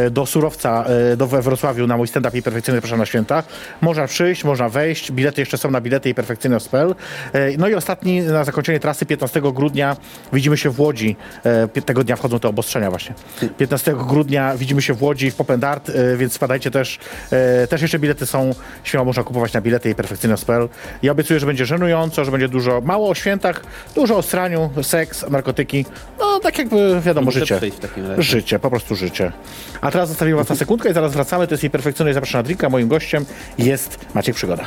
y, do Surowca, y, do we Wrocławiu na mój stand-up i perfekcyjny zapraszam na święta. Można przyjść, można wejść, bilety jeszcze są na bilety i perfekcyjne.pl. Y, No i ostatni na zakończenie trasy 15 grudnia widzimy się w Łodzi. Y, pi- Tego dnia wchodzą te obostrzenia właśnie. 15 grudnia widzimy się w Łodzi w Pop and Art, y, więc spadajcie też. Y, Też jeszcze bilety są, śmiało można kupować na bilety i perfekcyjne.pl. Ja obiecuję, że będzie żenująco, że będzie dużo, mało o świętach, dużo o straniu, seks, narkotyki. No tak jakby wiadomo, Muszę życie. Życie, po prostu życie. A teraz zostawimy was na sekundkę i zaraz wracamy. To jest jej perfekcyjny zapraszam na drinka. Moim gościem jest Maciek Przygoda.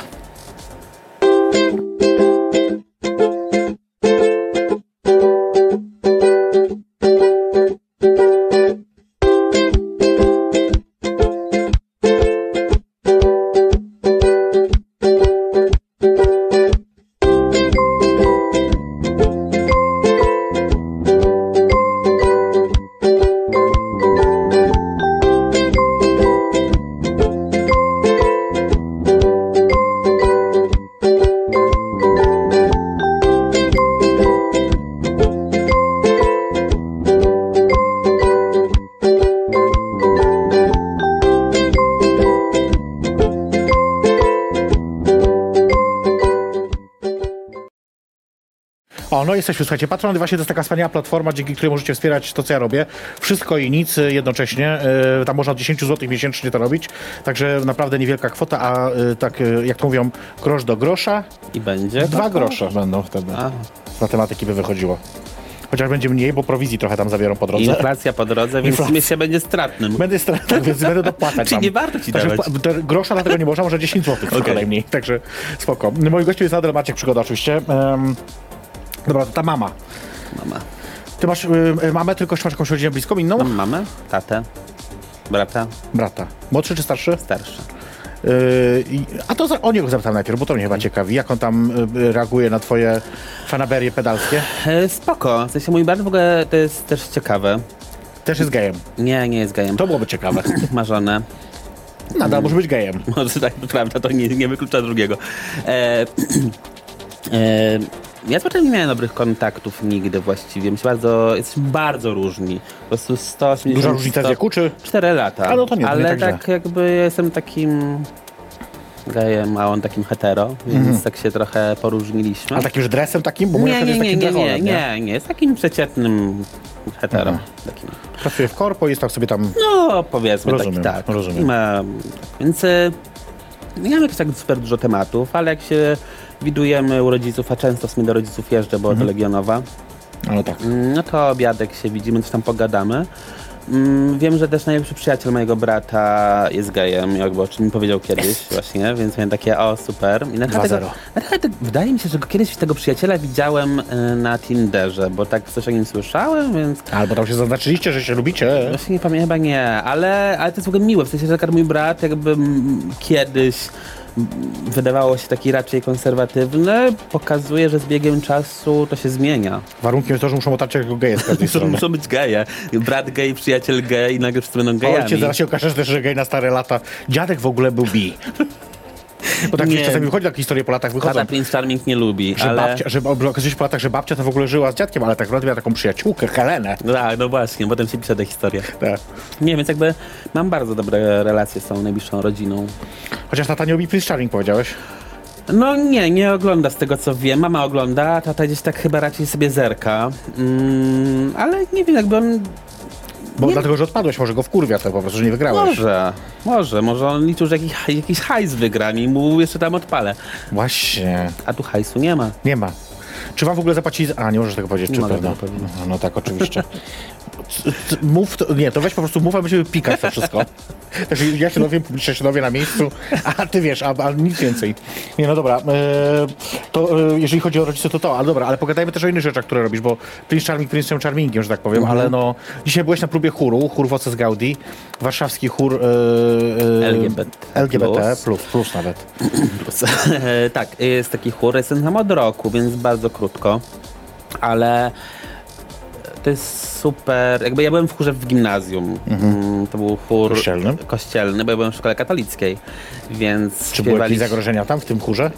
Jesteśmy, słuchajcie, Patron właśnie to jest taka wspaniała platforma, dzięki której możecie wspierać to, co ja robię. Wszystko i nic jednocześnie. Y, Tam można od 10 zł miesięcznie to robić. Także naprawdę niewielka kwota, a y, tak y, jak to mówią, grosz do grosza. I będzie. Dwa grosze będą wtedy. A. Z matematyki by wychodziło. Chociaż będzie mniej, bo prowizji trochę tam zabiorą po drodze. Inflacja po drodze, więc Inflacja. się będzie stratnym. Będę strat, tak, więc będę dopłacać Czyli nie warto ci Także dawać. grosza dlatego nie można, może 10 zł okay. Najmniej. Także spoko. Moim gościem jest nadal Maciek Przygoda oczywiście. Em, dobra, ta mama. Mama. Ty masz y, y, mamę, tylko jeszcze masz jakąś rodzinę bliską, inną? Mam mamę, tatę, brata, Brata. Młodszy czy starszy? starszy. Y, i- a to za, o niego zapytam najpierw, bo to mnie chyba ciekawi. Jak on tam y, y, reaguje na twoje fanaberie pedalskie? E, spoko. W sensie mój brat w ogóle to jest też ciekawe. Też jest gejem. Nie, nie jest gejem. To byłoby ciekawe. <coughs> Ma żonę. Nadal może być gejem. Może tak, to prawda, to nie, nie wyklucza drugiego. E, <clears throat> e, ja z nie miałem dobrych kontaktów nigdy właściwie. My się bardzo, jesteśmy bardzo różni. Po prostu 180... Duża różnica w 100 wieku, czy? 4 lata. A no to nie, to nie Ale tak tak jakby ja jestem takim gejem, a on takim hetero, więc tak się trochę poróżniliśmy. A takim że dresem takim? Bo nie, nie, nie, jest nie, takim nie, drechorem, nie, nie, jest takim przeciętnym hetero. Mhm. Takim. Pracuje w korpo, jest tak sobie tam... No, powiedzmy Rozumiem, tak, tak. rozumiem. Ma, więc e, nie mam jakichś tak super dużo tematów, ale jak się widujemy u rodziców, a często w sumie do rodziców jeżdżę, bo Mhm. to Legionowa, No tak. mm, no to obiadek się widzimy, coś tam pogadamy. Mm, Wiem, że też najlepszy przyjaciel mojego brata jest gejem, jakby o czym mi powiedział kiedyś <laughs> właśnie, więc miałem takie, o super. I na Dwa tego, zero. na tego, wydaje mi się, że kiedyś tego przyjaciela widziałem e, na Tinderze, bo tak coś o nim słyszałem, więc Albo tam się zaznaczyliście, że się lubicie. Właśnie nie pamiętam, chyba nie, ale, ale to jest w ogóle miłe, w sensie, że akurat mój brat jakby kiedyś wydawało się taki raczej konserwatywny, pokazuje, że z biegiem czasu to się zmienia. Warunkiem jest to, że muszą otaczać jako geje z każdej To <laughs> strony. muszą być geje. Brat gej, przyjaciel gej i nagle wszyscy będą gejami. Ojciec, zaraz się okaże, że też, że gej na stare lata. Dziadek w ogóle był bi. Bo tak Nie. czasami wychodzi takie historie po latach, wychodzą. Tata Prince Charming nie lubi, Że ale... babcia, że okazuje się po latach, że babcia to w ogóle żyła z dziadkiem, ale tak naprawdę miała taką przyjaciółkę, Helenę. No tak, no właśnie, potem się pisze te historie. Tak. Nie, więc jakby mam bardzo dobre relacje z tą najbliższą rodziną. Chociaż tata nie lubi Prince Charming, powiedziałeś. No nie, nie ogląda z tego co wiem. Mama ogląda, a tata gdzieś tak chyba raczej sobie zerka. Mm, ale nie wiem, jakby on... Bo Nie- dlatego, że odpadłeś, może go wkurwia to po prostu, że nie wygrałeś. Może, może, może on liczył, że jakiś, jakiś hajs wygra i mu jeszcze tam odpalę. Właśnie. A tu hajsu nie ma. Nie ma. Czy wam w ogóle zapłacili... za- A, nie możesz tego powiedzieć, Nie czy pewno? No, no tak, oczywiście. <laughs> Mów, to, nie, to weź po prostu mów, a będziemy pikać to wszystko. Także <laughs> ja się dowiem, publicznie się dowie na miejscu, a ty wiesz, a, a nic więcej. Nie, no dobra, e, to e, jeżeli chodzi o rodziców, to to, ale dobra, ale pogadajmy też o innych rzeczach, które robisz, bo Prince Charming Prince'em Charmingiem, że tak powiem, Mhm. ale no, dzisiaj byłeś na próbie chóru, chór Woces Gaudi, warszawski chór e, e, LGBT LGBT plus. plus, plus nawet. <clears throat> Plus. tak, jest taki chór, jestem tam od roku, więc bardzo krótko, ale to jest super. Jakby ja byłem w chórze w gimnazjum. Mm, To był chór Kościelnym? kościelny, bo ja byłem w szkole katolickiej, więc Czy były jakieś zagrożenia tam w tym chórze?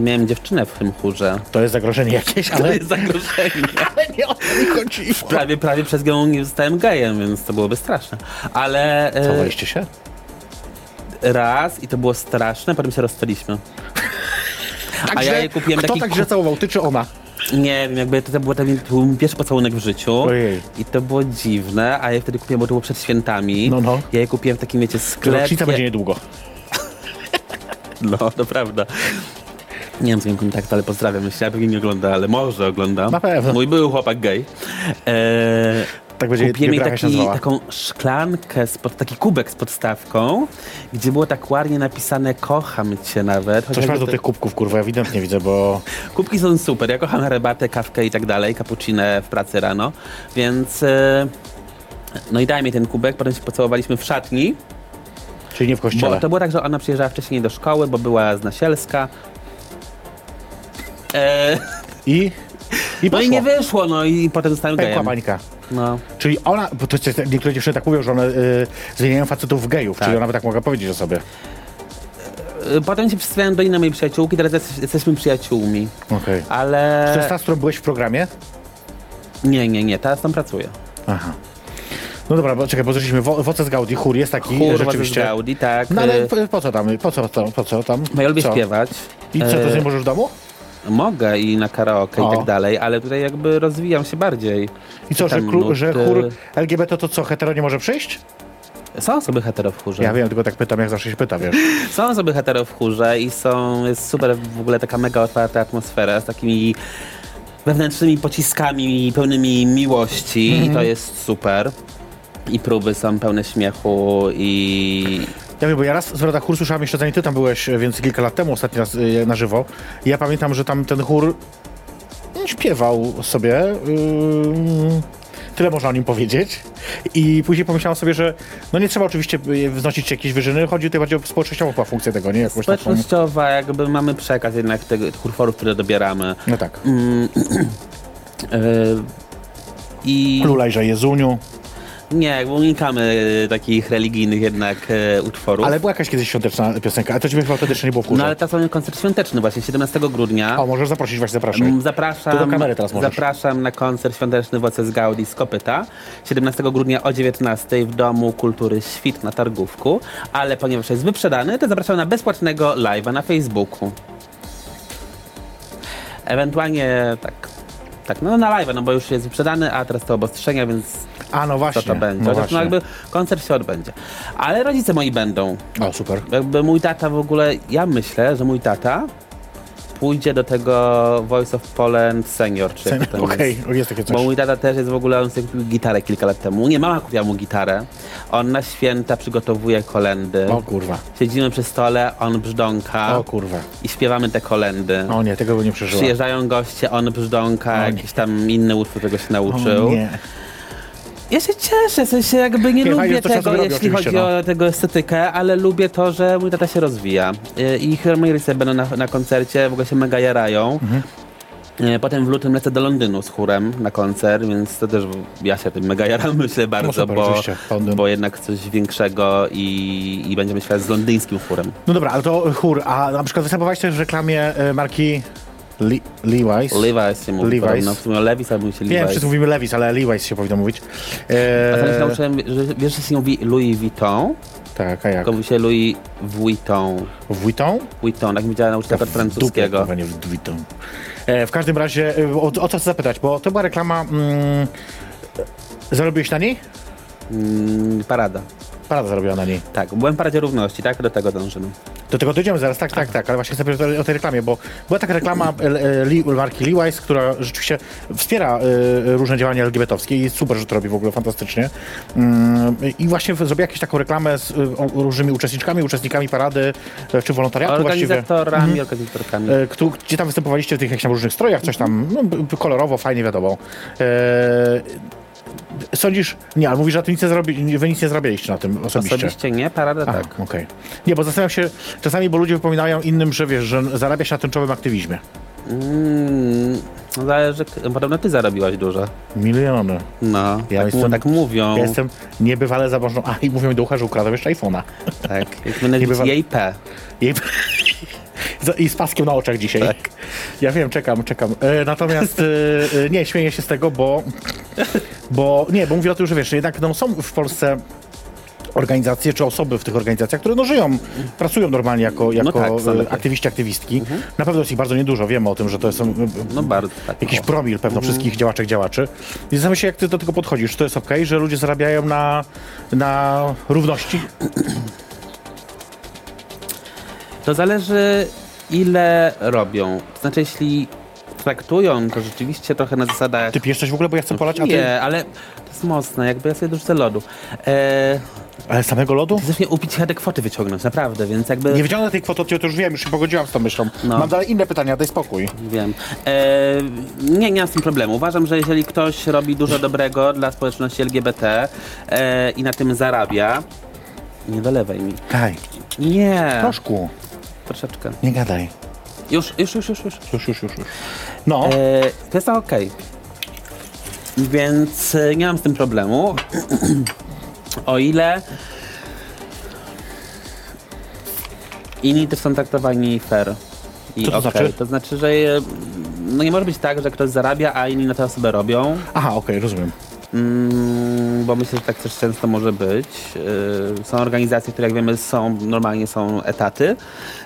Miałem dziewczynę w tym chórze. To jest zagrożenie jakieś, To ale, jest zagrożenie. <laughs> ale nie o to mi chodziło. Prawie, prawie przez nią nie zostałem gejem, więc to byłoby straszne. Ale e, Całowaliście się? raz i to było straszne, potem się rozstaliśmy. <laughs> A ja jej kupiłem Kto taki tak źle całował, ty czy ona? Nie wiem, jakby to, to, był, ten, to był mój pierwszy pocałunek w życiu. Ojej. I to było dziwne, a ja wtedy kupiłem, bo to było przed świętami. No, no. Ja je kupiłem w takim, wiecie, sklepie. Rocznica będzie niedługo. <laughs> No, to prawda. Nie mam z nim kontaktu, ale pozdrawiam. Myślę, pewnie nie ogląda, ale może ogląda. Na pewno. Mój był chłopak gej. Eee, Tak będzie Kupiłem jej taki, taką szklankę, z pod, taki kubek z podstawką, gdzie było tak ładnie napisane kocham cię nawet. Coś masz do te- tych kubków, kurwa, ewidentnie widzę, bo... <laughs> Kubki są super. Ja kocham herbatę, kawkę i tak dalej, cappuccino w pracy rano, więc... e, No i daj mi ten kubek, potem się pocałowaliśmy w szatni, Czyli nie w kościele. bo to było tak, że ona przyjeżdżała wcześniej do szkoły, bo była z Nasielska. E, I? <laughs> I no i nie wyszło, no i potem zostałem Pękła gejem. bańka. No. Czyli ona, bo to jest, niektóre dziewczyny tak mówią, że one y, zmieniają facetów w gejów, Tak. czyli ona by tak mogła powiedzieć o sobie. E, Potem się przystałem do innej mojej przyjaciółki, teraz jesteś- jesteśmy przyjaciółmi. Okej. Ale... To jest ta, z którą byłeś w programie? Nie, nie, nie, teraz tam pracuję. Aha. No dobra, bo czekaj, bo zaczęliśmy, Wo- Woces Gaudi, chór jest taki, Chór rzeczywiście. z Gaudi, tak. No ale e, po, po co tam, po co, po co tam? Bo ja lubię co? śpiewać. I co, to nie możesz w domu? Mogę i na karaoke O. i tak dalej, ale tutaj jakby rozwijam się bardziej. I co, że, klu, że nuty. chór LGBT to co, hetero nie może przyjść? Są osoby hetero w chórze. Ja wiem, tylko tak pytam, jak zawsze się pyta, wiesz. <laughs> Są osoby hetero w chórze i są, jest super w ogóle taka mega otwarta atmosfera z takimi wewnętrznymi pociskami pełnymi miłości i Mhm. to jest super. I próby są pełne śmiechu i Ja wiem, bo ja raz z Wroda chór słyszałem jeszcze zanim ty tam byłeś, e, więc kilka lat temu ostatni raz y, na żywo. I ja pamiętam, że tam ten chór mm, śpiewał sobie. ym, Tyle można o nim powiedzieć. I później pomyślałem sobie, że no nie trzeba oczywiście y, wznosić jakieś wyżyny, chodzi tutaj bardziej o społecznościową funkcję tego, nie? Jakąś taką... społecznościowa jakby mamy przekaz jednak tego utworów, które dobieramy. No tak. Yy, <clears throat> I Lulajże Jezuniu. Nie, jakby unikamy e, takich religijnych jednak e, utworów. Ale była jakaś kiedyś świąteczna piosenka, ale to ciebie chyba wtedy jeszcze nie było w. No ale teraz mamy koncert świąteczny właśnie, 17 grudnia. O, możesz zaprosić, właśnie zapraszaj. Mm, Zapraszam, To do kamery teraz możesz. zapraszam na koncert świąteczny Woce z Gaudi z Kopyta 17 grudnia o 19 w Domu Kultury Świt na Targówku, ale ponieważ jest wyprzedany, to zapraszam na bezpłatnego live'a na Facebooku. Ewentualnie tak, tak, no na live'a, no bo już jest wyprzedany, a teraz to obostrzenia, więc A, no co właśnie. to będzie? No Chociaż właśnie. no jakby koncert się odbędzie. Ale rodzice moi będą. O, super. Jakby mój tata w ogóle, ja myślę, że mój tata pójdzie do tego Voice of Poland Senior, czy tam Okej, jest. o, jest takie coś. Bo mój tata też jest w ogóle, on sobie kupił gitarę kilka lat temu. Nie, mama kupiła mu gitarę. On na święta przygotowuje kolendy. O kurwa, Siedzimy przy stole, on brzdąka o kurwa. i śpiewamy te kolendy. O nie, tego by nie przeżyła. Przyjeżdżają goście, on brzdąka, O jakiś tam inny utwór tego się O nauczył. nie. Ja się cieszę, w sensie jakby nie lubię że to czasem tego, jeśli chodzi oczywiście, no. o tego estetykę, ale lubię to, że mój tata się rozwija. Y, I chyba moi rodzice będą na, na koncercie, w ogóle się mega jarają. Mhm. Y, Potem w lutym lecę do Londynu z chórem na koncert, więc to też ja się tym mega jaram, <laughs> myślę bardzo, super, bo, oczywiście, Londyn. bo jednak coś większego i, i będziemy śpiewać z londyńskim chórem. No dobra, ale to chór, a na przykład występowałeś też w reklamie e, marki Le Levi's. Levi's się mówi Levi's. podobno, w sumie Levi's, ale mówi się Nie wiem, Levi's. wszyscy mówimy Levi's, ale Levi's się powinno mówić. A teraz E, nauczyłem, że wiesz, że się mówi Louis Vuitton, Tak, a jak? Tylko się Louis Vuitton. Vuitton? Vuitton, tak mi działa nauczycielka dupie, francuskiego. kurwa, nie Vuitton. E, w każdym razie, e, o, o co chcę zapytać, bo to była reklama... Mm, zarobiłeś na niej? Mm, parada. Parada zarobiła na niej. Tak, byłem w Paradzie Równości, tak? Do tego dążymy. Do tego dojdziemy zaraz, tak, tak, tak, ale właśnie chcę powiedzieć o, tej reklamie, bo była taka reklama e, e, marki Levi's, która rzeczywiście wspiera e, różne działania LGBT-owskie i super, że to robi w ogóle fantastycznie. Mm, I właśnie zrobiła jakąś taką reklamę z różnymi uczestniczkami, uczestnikami parady, czy wolontariatu właściwie. Organizatorami, organizatorkami. E, któ- Gdzie tam występowaliście w tych jakichś tam różnych strojach, coś tam no, kolorowo, fajnie wiadomo. Sądzisz, nie, ale mówisz, że ty nic nie zrobi, wy nic nie zrobiliście na tym osobiście. Osobiście nie, parada Aha, tak. okej. Nie, bo zastanawiam się, czasami, bo ludzie wypominają innym, że wiesz, że zarabia się na tęczowym aktywizmie. Mm, zależy, podobno ty zarobiłaś dużo. Miliony. No, Ja tak, jestem- tak mówią. Ja jestem niebywale zamożną. A, i mówią mi do ucha, że ukradłem jeszcze iPhone'a. Tak, jak będę Nie bywa- jej P. I, z- I z paskiem na oczach dzisiaj. Tak. Ja wiem, czekam, czekam. E, natomiast e, e, nie, śmieję się z tego, bo, bo nie, bo mówię o tym, że wiesz, jednak no, są w Polsce organizacje czy osoby w tych organizacjach, które no, żyją, pracują normalnie jako, jako tak, są e, aktywiści, aktywistki. Na pewno jest ich bardzo niedużo, wiemy o tym, że to są e, No bardzo tak. jakiś o. promil pewno wszystkich działaczek, działaczy. I zastanawiam się, jak ty do tego podchodzisz. Czy to jest okej, że ludzie zarabiają na, na równości? To zależy ile robią. To znaczy jeśli traktują to rzeczywiście trochę na zasadach... Ty pijesz coś w ogóle, bo ja chcę polać, a ty... Nie, ale to jest mocne, jakby ja sobie dorzucę lodu. E, Ale samego lodu? chcesz mnie upić chyba te kwoty wyciągnąć, naprawdę, więc jakby... Nie wyciągnę tej kwoty, to już wiem, już się pogodziłam z tą myślą. No. Mam dalej inne pytania, daj spokój. Wiem. E, nie, nie mam z tym problemu. Uważam, że jeżeli ktoś robi dużo dobrego dla społeczności LGBT e, i na tym zarabia, nie dolewaj mi. Daj, Nie, troszku, troszeczkę. nie gadaj. Już, już, już, już. już. Już, już, już, już. No, E, to jest okej. Więc e, nie mam z tym problemu. <clears throat> o ile inni też są traktowani fair. I Co to okej. znaczy? To znaczy, że e, no nie może być tak, że ktoś zarabia, a inni na tę osobę robią. aha, okej, rozumiem. Mm, bo myślę, że tak też często może być. Yy, są organizacje, które jak wiemy są, normalnie są etaty.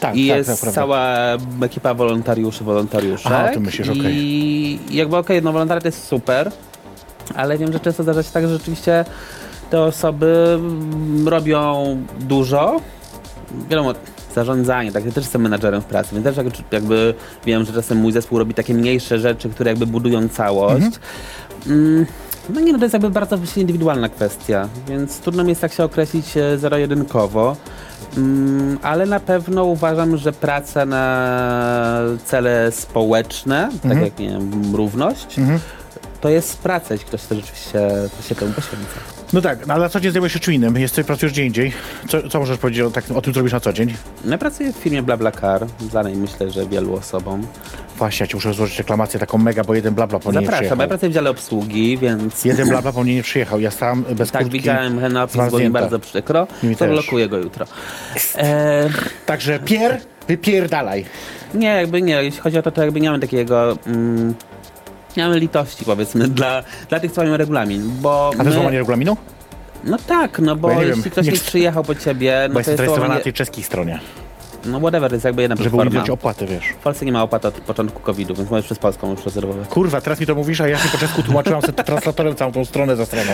Tak, I tak, jest tak, cała ekipa wolontariuszy, wolontariuszek. Aha, o tym myślisz, okej. I jakby okej, no wolontariat jest super, ale wiem, że często zdarza się tak, że rzeczywiście te osoby mm, robią dużo. Wiadomo, zarządzanie, tak, ja też jestem menadżerem w pracy, więc też jak- jakby wiem, że czasem mój zespół robi takie mniejsze rzeczy, które jakby budują całość. Mm, no nie, no to jest jakby bardzo indywidualna kwestia, więc trudno mi jest tak się określić e, zero-jedynkowo. Mm, ale na pewno uważam, że praca na cele społeczne, tak jak nie wiem, równość, to jest praca, jeśli ktoś chce rzeczywiście się temu poświęca. No tak, no, ale na co dzień zajmujesz się czym innym? Jesteś, pracujesz gdzie indziej. Co, co możesz powiedzieć o, tak, o tym, co robisz na co dzień? No, ja pracuję w firmie BlaBlaCar, znanej myślę, że wielu osobom. Właśnie, ja ci muszę złożyć reklamację taką mega, bo jeden blabla po mnie nie Zapraszam, przyjechał. ja pracuję w dziale obsługi, więc Jeden blabla po mnie nie przyjechał. Ja stałem <laughs> bez tak, kurtki. widziałem ten napis, było mi zmarznięta. bardzo przykro, Mi to też. blokuję go jutro. <laughs> E, Także pier, wypierdalaj. Nie, jakby nie. Jeśli chodzi o to, to jakby nie mamy takiego. Mm, nie mamy litości, powiedzmy, dla, dla tych, co mają regulamin, bo. A to jest złamanie regulaminu? No tak, no bo Bo ja jeśli wiem, ktoś nie nie przyjechał po ciebie, Bo no to jestem jest zarejestrowany na tej czeskiej stronie. No whatever, to jest jakby jedna Żeby uniknąć opłaty, wiesz. W Polsce nie ma opłat od początku COVID-u, więc możesz przez Polską już rezerwować. Kurwa, teraz mi to mówisz, a ja się po czesku tłumaczyłam sobie translatorem całą tą stronę za stroną.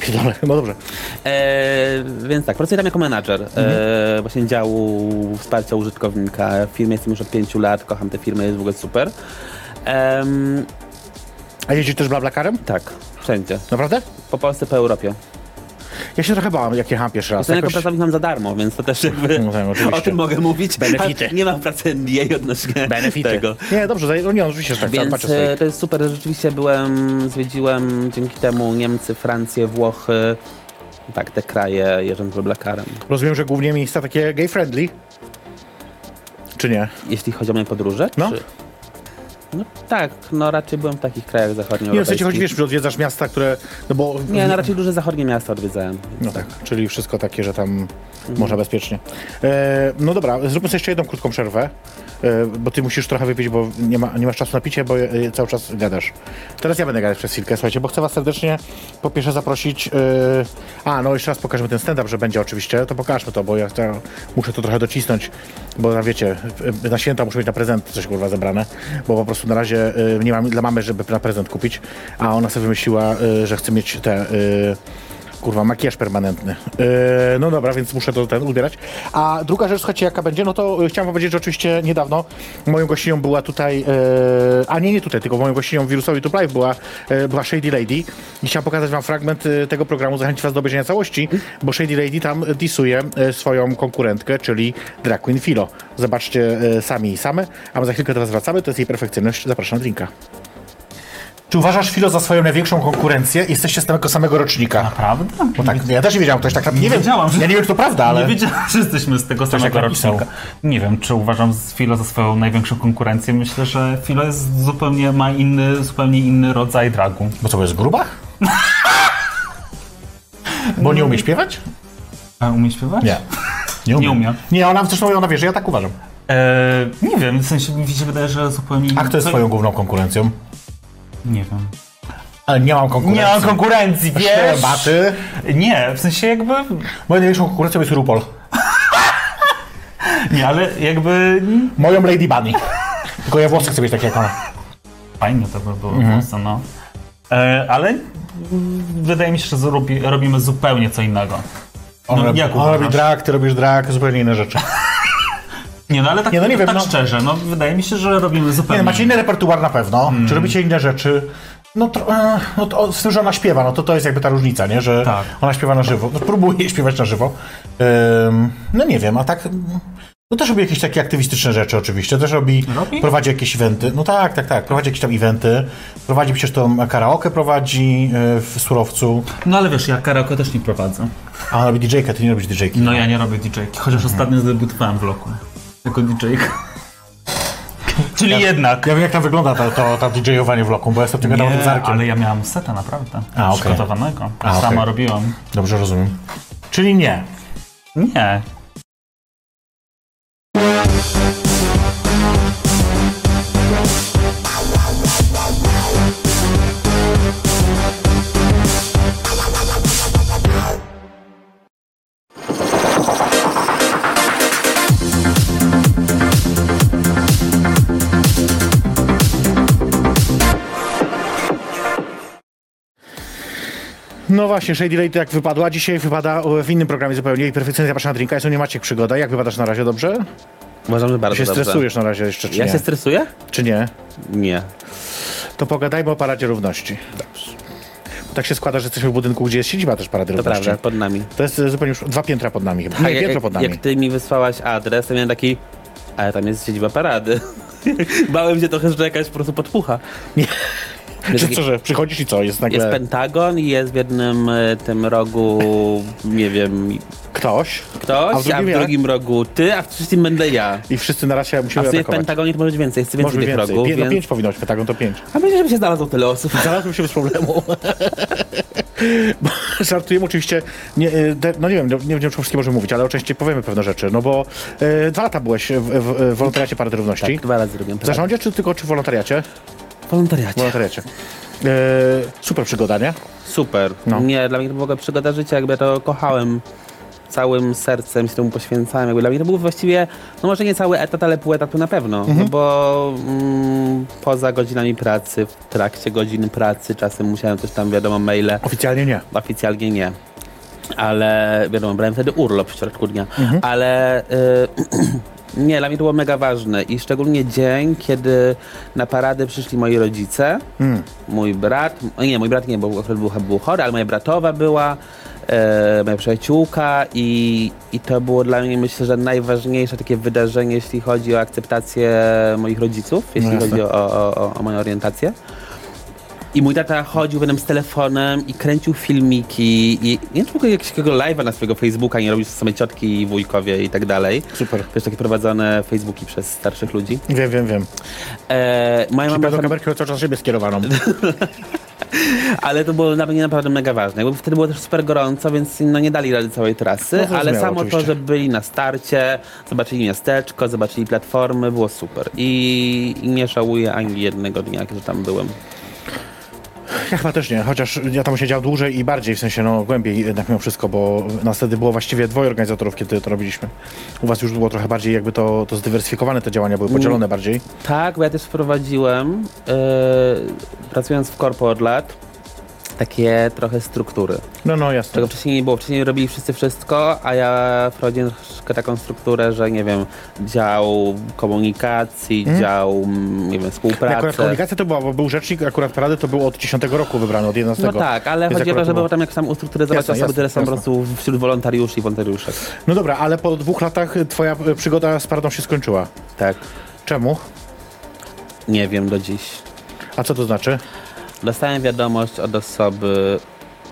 Pierdolę. No dobrze. E, więc tak, pracuję tam jako menadżer e, właśnie działu wsparcia użytkownika. W firmie jestem już od pięciu lat, kocham tę firmę, jest w ogóle super. Em, A jeździsz też blablakarem? tak, wszędzie. Naprawdę? Po Polsce, po Europie. Ja się trochę bałam, jak jechałem pierwszy raz. Jakoś... pracownik za darmo, więc to też jakby No <laughs> oczywiście. o tym mogę mówić. Benefity. A Nie mam pracy NDA odnośnie Benefity. tego. Nie, dobrze, no nie, oczywiście, że tak, Więc patrzę sobie. e, to jest super, rzeczywiście byłem, zwiedziłem dzięki temu Niemcy, Francję, Włochy, tak, te kraje jeżdżąc Blackarem. Rozumiem, że głównie miejsca takie gay-friendly. Czy nie? Jeśli chodzi o moje podróże, No. czy... No tak, no raczej byłem w takich krajach Nie, w sensie choć wiesz, że odwiedzasz miasta, które, no bo... Nie, no raczej duże zachodnie miasta odwiedzałem. No tak, czyli wszystko takie, że tam można bezpiecznie. E, no dobra, zróbmy sobie jeszcze jedną krótką przerwę, e, bo ty musisz trochę wypić, bo nie, ma, nie masz czasu na picie, bo e, cały czas gadasz. Teraz ja będę gadać przez chwilkę, słuchajcie, bo chcę was serdecznie po pierwsze zaprosić... E, a, no jeszcze raz pokażemy ten stand-up, że będzie oczywiście, to pokażmy to, bo ja to, muszę to trochę docisnąć, bo na wiecie, na święta muszę mieć na prezent coś kurwa zebrane, bo po prostu na razie e, nie mam dla mamy, żeby na prezent kupić, a ona sobie wymyśliła, e, że chce mieć te... E, Kurwa, makijaż permanentny. Yy, no dobra, więc muszę to ten ubierać. A druga rzecz, słuchajcie, jaka będzie, no to yy, chciałem powiedzieć, że oczywiście niedawno moją gościnią była tutaj, yy, a nie, nie tutaj, tylko moją gościnią Wirusowi Tube Live była, yy, była Shady Lady. I chciałem pokazać wam fragment tego programu, zachęcić was do obejrzenia całości, bo Shady Lady tam disuje swoją konkurentkę, czyli Drag Queen Philo. Zobaczcie sami i same, a my za chwilkę was wracamy, to jest jej perfekcyjność. Zapraszam na drinka. Czy uważasz Philo za swoją największą konkurencję? Jesteście z tego samego rocznika. Prawda? Bo tak, ja też nie wiedziałem, ktoś tak nie, wiem. wiedziałam, że- Ja nie wiem, czy to prawda, ale. Nie wiedziałem, że jesteśmy z tego samego rocznika. Nie wiem, czy uważam Filo za swoją największą konkurencję. Myślę, że Filo jest zupełnie, ma inny, zupełnie inny rodzaj dragu. Bo co, jest gruba? Bo nie umie śpiewać? A umie śpiewać? Nie. Nie umie. Nie umie. Nie, ona zresztą ona wie, że ja tak uważam. E, nie wiem, w sensie mi się wydaje, że zupełnie. A kto jest twoją główną konkurencją? Nie wiem. Ale nie mam konkurencji. Nie mam konkurencji, wiesz? Baty. Nie, w sensie jakby... Moją największą konkurencją jest RuPaul. <laughs> Nie, ale jakby... Moją Lady Bunny. Tylko ja włosy chcę mieć takie jak ona. Fajnie to by było Mhm. w Polsce, no. E, ale wydaje mi się, że robimy zupełnie co innego. Ona, No, robi- ona robi drag, ty robisz drag, zupełnie inne rzeczy. Nie, no ale tak, Nie, no nie wiem, tak no. szczerze, no wydaje mi się, że robimy Nie, zupełnie no, macie inny repertuar na pewno. Hmm. Czy robicie inne rzeczy? No, to, e, no to, z tym, że ona śpiewa, no to to jest jakby ta różnica, nie? Że Tak. ona śpiewa na żywo. No, próbuje <laughs> śpiewać na żywo. No nie wiem, a tak... No też robi jakieś takie aktywistyczne rzeczy oczywiście. Też robi, Robi? prowadzi jakieś eventy. No tak, tak, tak. Prowadzi jakieś tam eventy. Prowadzi przecież to karaoke prowadzi e, w Surowcu. No ale wiesz, ja karaoke też nie prowadzę. A ona robi DJ-kę, ty nie robisz DJ-ki. No ja nie robię DJ-ki, chociaż ostatnio debiutowałem w loku. Jako DJ-ka. Czyli jednak. Ja wiem, jak tam wygląda to, to, to DJ-owanie w loku, bo ja jestem tym wiadomym Nie, zarkiem. ale ja miałem seta naprawdę. A, okej. Przygotowanego. A, Sama okej. robiłem. Dobrze rozumiem. Czyli nie. Nie. No właśnie, Shady Lady jak wypadła, dzisiaj wypada w innym programie zupełnie i perfekcyjnie zapraszam na drinka. Jest to nie Maciek Przygoda. Jak wypadasz na razie, dobrze? Uważam, że bardzo się dobrze. stresujesz na razie jeszcze, czy Ja nie? się stresuję? Czy nie? Nie. To pogadajmy o Paradzie Równości. Dobrze. Tak się składa, że jesteśmy w budynku, gdzie jest siedziba też Parady To Równości. prawda, pod nami. To jest e, zupełnie już dwa piętra pod nami chyba. A Nie, jak, piętro jak, pod nami. jak ty mi wysłałaś adres, to miałem taki... Ale tam jest siedziba parady. <laughs> Bałem się trochę, że jakaś po prostu podpucha. Nie. Taki- co, że przychodzisz i co? Jest nagle jest Pentagon i jest w jednym e, tym rogu, nie wiem, ktoś ktoś, A a w w, drugim ja? drugim rogu ty, a w trzecim będę ja. i wszyscy na razie A musimy w sumie w. Pentagonie to może być więcej, jest więcej Może tych więcej. rogów, Pię- no więc... pięć powinno być Pentagon, to pięć. A myślę, żeby się znalazło tyle osób. Znalazłem się bez problemu. Bo <laughs> Żartujemy oczywiście, nie, e, no nie wiem, nie wiem, czy wszystkim możemy mówić, ale oczywiście powiemy pewne rzeczy, no bo e, dwa lata byłeś w, w, w wolontariacie Parady Równości. Tak, dwa razy robiłem. W zarządzie, czy tylko czy w wolontariacie? W wolontariacie. wolontariacie. E, super przygoda, nie? Super. No. Nie, dla mnie to była przygoda życia, jakby ja to kochałem całym sercem, się temu poświęcałem. Jakby dla mnie to był właściwie, no może nie cały etat, ale pół etatu na pewno. Mhm. No bo mm, poza godzinami pracy, w trakcie godzin pracy, czasem musiałem coś tam, wiadomo, maile, Oficjalnie nie. oficjalnie nie. Ale wiadomo, brałem wtedy urlop w środku dnia. Mhm. Ale y, <clears throat> nie, dla mnie to było mega ważne i szczególnie dzień, kiedy na paradę przyszli moi rodzice, Mm. mój brat, o nie, mój brat nie, bo akurat był, był chory, ale moja bratowa była, e, moja przyjaciółka i, i to było dla mnie myślę, że najważniejsze takie wydarzenie, jeśli chodzi o akceptację moich rodziców, jeśli jasne. chodzi o, o, o, o moją orientację. I mój tata chodził potem z telefonem i kręcił filmiki i nie wiem, czy jakiegoś live'a na swojego Facebooka nie robił same ciotki i wujkowie i tak dalej. Super. Wiesz, takie prowadzone Facebooki przez starszych ludzi. Wiem, wiem, wiem. E, moja Czyli mama kamerki cały czas siebie skierowaną. <laughs> ale to było dla mnie naprawdę mega ważne. Jakby wtedy było też super gorąco, więc no nie dali rady całej trasy, No, ale samo oczywiście. to, że byli na starcie, zobaczyli miasteczko, zobaczyli platformy, było super. I, i nie żałuję ani jednego dnia, że tam byłem. Ja chyba też nie, chociaż ja tam siedział dłużej i bardziej, w sensie no głębiej jednak mimo wszystko, bo nas wtedy było właściwie dwoje organizatorów, kiedy to robiliśmy. U was już było trochę bardziej jakby to, to zdywersyfikowane, te działania były podzielone bardziej. Tak, bo ja też wprowadziłem, e, pracując w korpo od lat, takie trochę struktury. No, no, jasne. Czego wcześniej nie było. Wcześniej robili wszyscy wszystko, a ja wprowadziłem troszkę taką strukturę, że nie wiem, dział komunikacji, dział, mm, nie wiem, Akurat współpracy. komunikacja to była, bo był rzecznik akurat parady, to był od 10 roku wybrany, od 11. No tak, ale Więc chodzi o to, akurat żeby było- potem jak sam ustrukturyzować Jasne, osoby, jasne, które są po prostu wśród wolontariuszy i wolontariuszek. No dobra, ale po dwóch latach twoja e, przygoda z paradą się skończyła. Tak. Czemu? Nie wiem do dziś. A co to znaczy? Dostałem wiadomość od osoby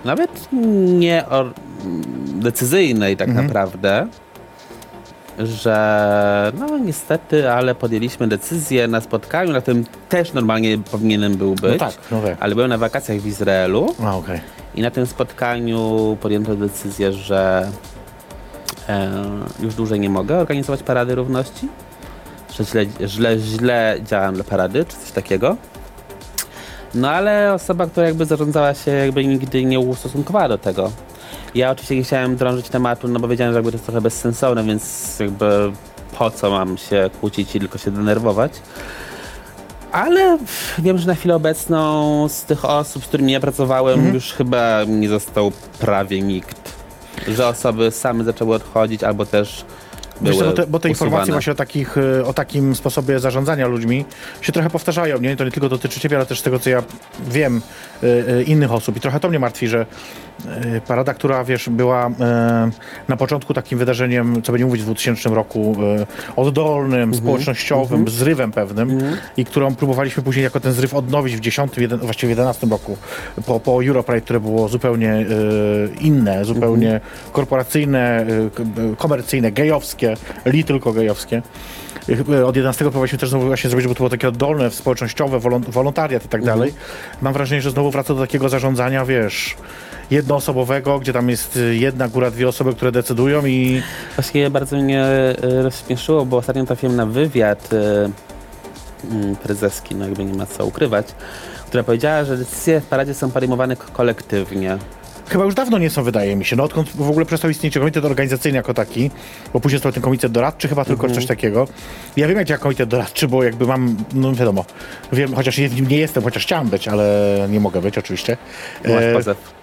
nawet nie decyzyjnej tak naprawdę, że no niestety, ale podjęliśmy decyzję na spotkaniu, na którym też normalnie powinienem był być. tak, no tak. Ale byłem na wakacjach w Izraelu A, okej. i na tym spotkaniu podjęto decyzję, że e, już dłużej nie mogę organizować Parady Równości, że źle, źle, źle działam dla Parady, czy coś takiego. No ale osoba, która jakby zarządzała się, jakby nigdy nie ustosunkowała do tego. Ja oczywiście nie chciałem drążyć tematu, no bo wiedziałem, że jakby to jest trochę bezsensowne, więc jakby po co mam się kłócić i tylko się denerwować. Ale wiem, że na chwilę obecną z tych osób, z którymi ja pracowałem, już chyba nie został prawie nikt. Że osoby same zaczęły odchodzić, albo też Wiesz, co, bo te, bo te informacje właśnie o, takich, e, o takim sposobie zarządzania ludźmi się trochę powtarzają. Nie? To nie tylko dotyczy ciebie, ale też tego, co ja wiem, e, e, innych osób. I trochę to mnie martwi, że parada, która wiesz, była e, na początku takim wydarzeniem, co będzie mówić w 2000 roku, e, oddolnym, społecznościowym, zrywem pewnym i którą próbowaliśmy później jako ten zryw odnowić w 10, jeden, właściwie w 11 roku po, po Europride, które było zupełnie e, inne, zupełnie korporacyjne, e, e, komercyjne, gejowskie, li tylko gejowskie. E, Od 11 próbowaliśmy też znowu właśnie zrobić, żeby to było takie oddolne, społecznościowe, wolon- wolontariat i tak dalej. Mam wrażenie, że znowu wraca do takiego zarządzania, wiesz, jednoosobowego, gdzie tam jest y, jedna, góra dwie osoby, które decydują i Właściwie bardzo mnie e, rozśmieszyło, bo ostatnio trafiłem na wywiad e, mm, prezeski, no jakby nie ma co ukrywać, która powiedziała, że decyzje w paradzie są podejmowane kolektywnie. Chyba już dawno nie są, wydaje mi się. No odkąd w ogóle przestał istnieć komitet organizacyjny jako taki, bo później został ten komitet doradczy, chyba tylko Mhm. coś takiego. Ja wiem, jak działa komitet doradczy, bo jakby mam, no wiadomo, wiem, chociaż w nim nie jestem, chociaż chciałem być, ale nie mogę być oczywiście. Masz E, pozew.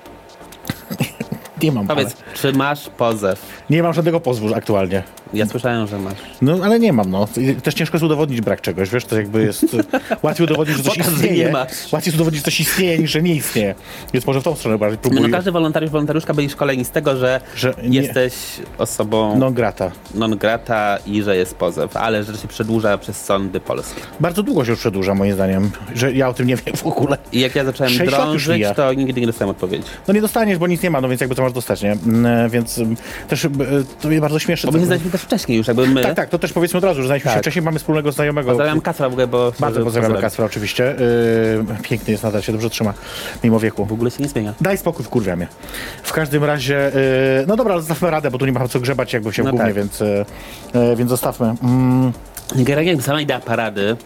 Nie mam, ale, Powiedz, czy masz pozew? nie mam żadnego pozwu aktualnie. Ja słyszałem, że masz. No, ale nie mam, no. Też ciężko jest udowodnić brak czegoś, wiesz, to jakby jest... <laughs> łatwiej udowodnić, że coś Pokaż, istnieje. nie masz. Łatwiej jest udowodnić, że coś istnieje, niż że nie istnieje. Więc może w tą stronę bardziej No, próbuję. każdy wolontariusz, wolontariuszka byli szkoleni z tego, że, Że nie- jesteś osobą Non grata. non grata i że jest pozew, ale że się przedłuża przez sądy polskie. Bardzo długo się już przedłuża, moim zdaniem, że ja o tym nie wiem w ogóle. I jak ja zacząłem drążyć, to nigdy nie dostałem odpowiedzi. No nie dostaniesz, bo nic nie ma, no więc jakby to masz dostać, nie? Mm, Więc mm, też y, to mnie bardzo śmieszy. Bo my się znaliśmy też wcześniej już, jakby my. Tak, tak, to też powiedzmy od razu, że znaliśmy się Tak. wcześniej, mamy wspólnego znajomego. Pozdrawiam Kacpra w ogóle, bo... Bardzo pozdrawiamy Kacpra oczywiście. Yy, piękny jest nadal, się dobrze trzyma, mimo wieku. W ogóle się nie zmienia. Daj spokój, wkurwia mnie. W każdym razie, no dobra, ale zostawmy radę, bo tu nie ma co grzebać jakby się w No gównie, tak. więc, więc zostawmy. Mm, Generalnie sama idea parady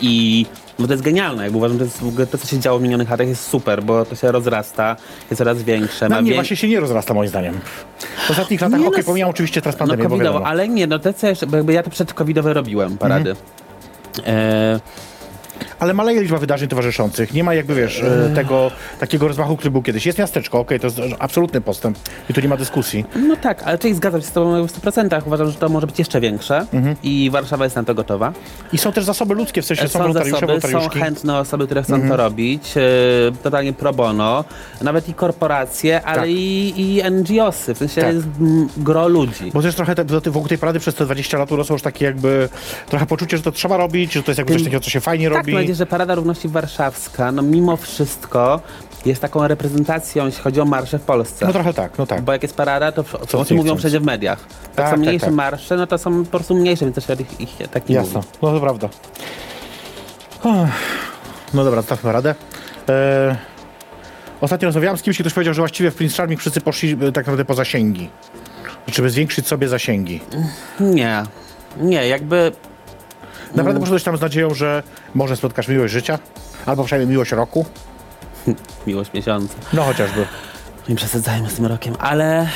i no to jest genialne, jakby uważam, że to, jest, to, co się działo w minionych latach jest super, bo to się rozrasta, jest coraz większe. na ma mnie wię- właśnie się nie rozrasta moim zdaniem. W ostatnich latach, Nie, okej, no, pomijam oczywiście teraz No pandemię, bo covidowo, wiadomo. ale nie, no te co jeszcze, bo jakby ja te przedcovidowe robiłem, parady. Mhm. E, Ale maleje liczba wydarzeń towarzyszących. Nie ma jakby, wiesz, e, tego takiego rozmachu, który był kiedyś. Jest miasteczko, okej, to jest absolutny postęp i tu nie ma dyskusji. no tak, ale czyli zgadzam się z tobą w 100%. Uważam, że to może być jeszcze większe Mhm. i Warszawa jest na to gotowa. I są też zasoby ludzkie, w sensie są Są zasoby, są. Mhm. chętne osoby, które chcą to robić, e, totalnie pro bono, nawet i korporacje, ale Tak. i, i NGOsy, w sensie Tak. jest gro ludzi. Bo też trochę te, wokół tej parady przez te 20 lat urosło już takie jakby trochę poczucie, że to trzeba robić, że to jest jakby coś takiego, co się fajnie Tak, robi. Bardziej, że Parada Równości Warszawska, no mimo wszystko jest taką reprezentacją, jeśli chodzi o marsze w Polsce. No trochę tak, no tak. Bo jak jest parada, to o Co tym nie mówią wszędzie w mediach. Tak, Tak, są tak, mniejsze tak. marsze, no to są po prostu mniejsze, więc też ich, ich tak nie Jasne, mówi. no to prawda. No dobra, zostawmy radę. E, ostatnio rozmawiałem z kimś, ktoś powiedział, że właściwie w Prince Charming wszyscy poszli e, tak naprawdę po zasięgi. Żeby zwiększyć sobie zasięgi. Nie, nie, jakby Naprawdę poszedłeś tam z nadzieją, że może spotkasz miłość życia? Albo przynajmniej miłość roku? <laughs> miłość miesiąca. No chociażby. Nie przesadzajmy z tym rokiem, ale e,